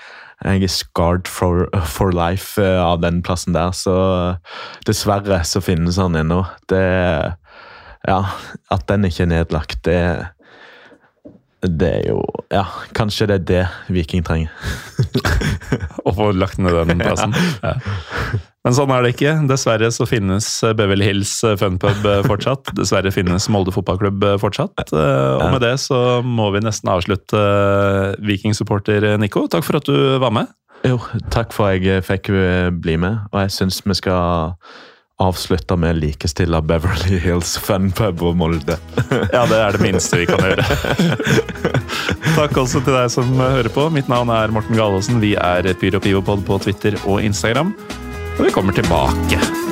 jeg er scarred for, for life eh, av den plassen der, så dessverre så finnes han ennå. Det Ja, at den ikke er nedlagt, det det er jo Ja, kanskje det er det Viking trenger. Å få lagt ned den plassen. Ja. Men sånn er det ikke. Dessverre så finnes Beverly Hills funpub eh, fortsatt. Dessverre finnes Molde fotballklubb eh, fortsatt. Eh, Og med det så må vi nesten avslutte vikingsupporter Nico. Takk for at du var med. Jo, takk for at jeg fikk bli med, og jeg syns vi skal avslutte med likestille Beverly Hills Funpub og Molde. Ja, det er det minste vi kan gjøre. Takk også til deg som hører på. Mitt navn er Morten Galaasen. Vi er Pyro Pivopod på Twitter og Instagram. Og vi kommer tilbake.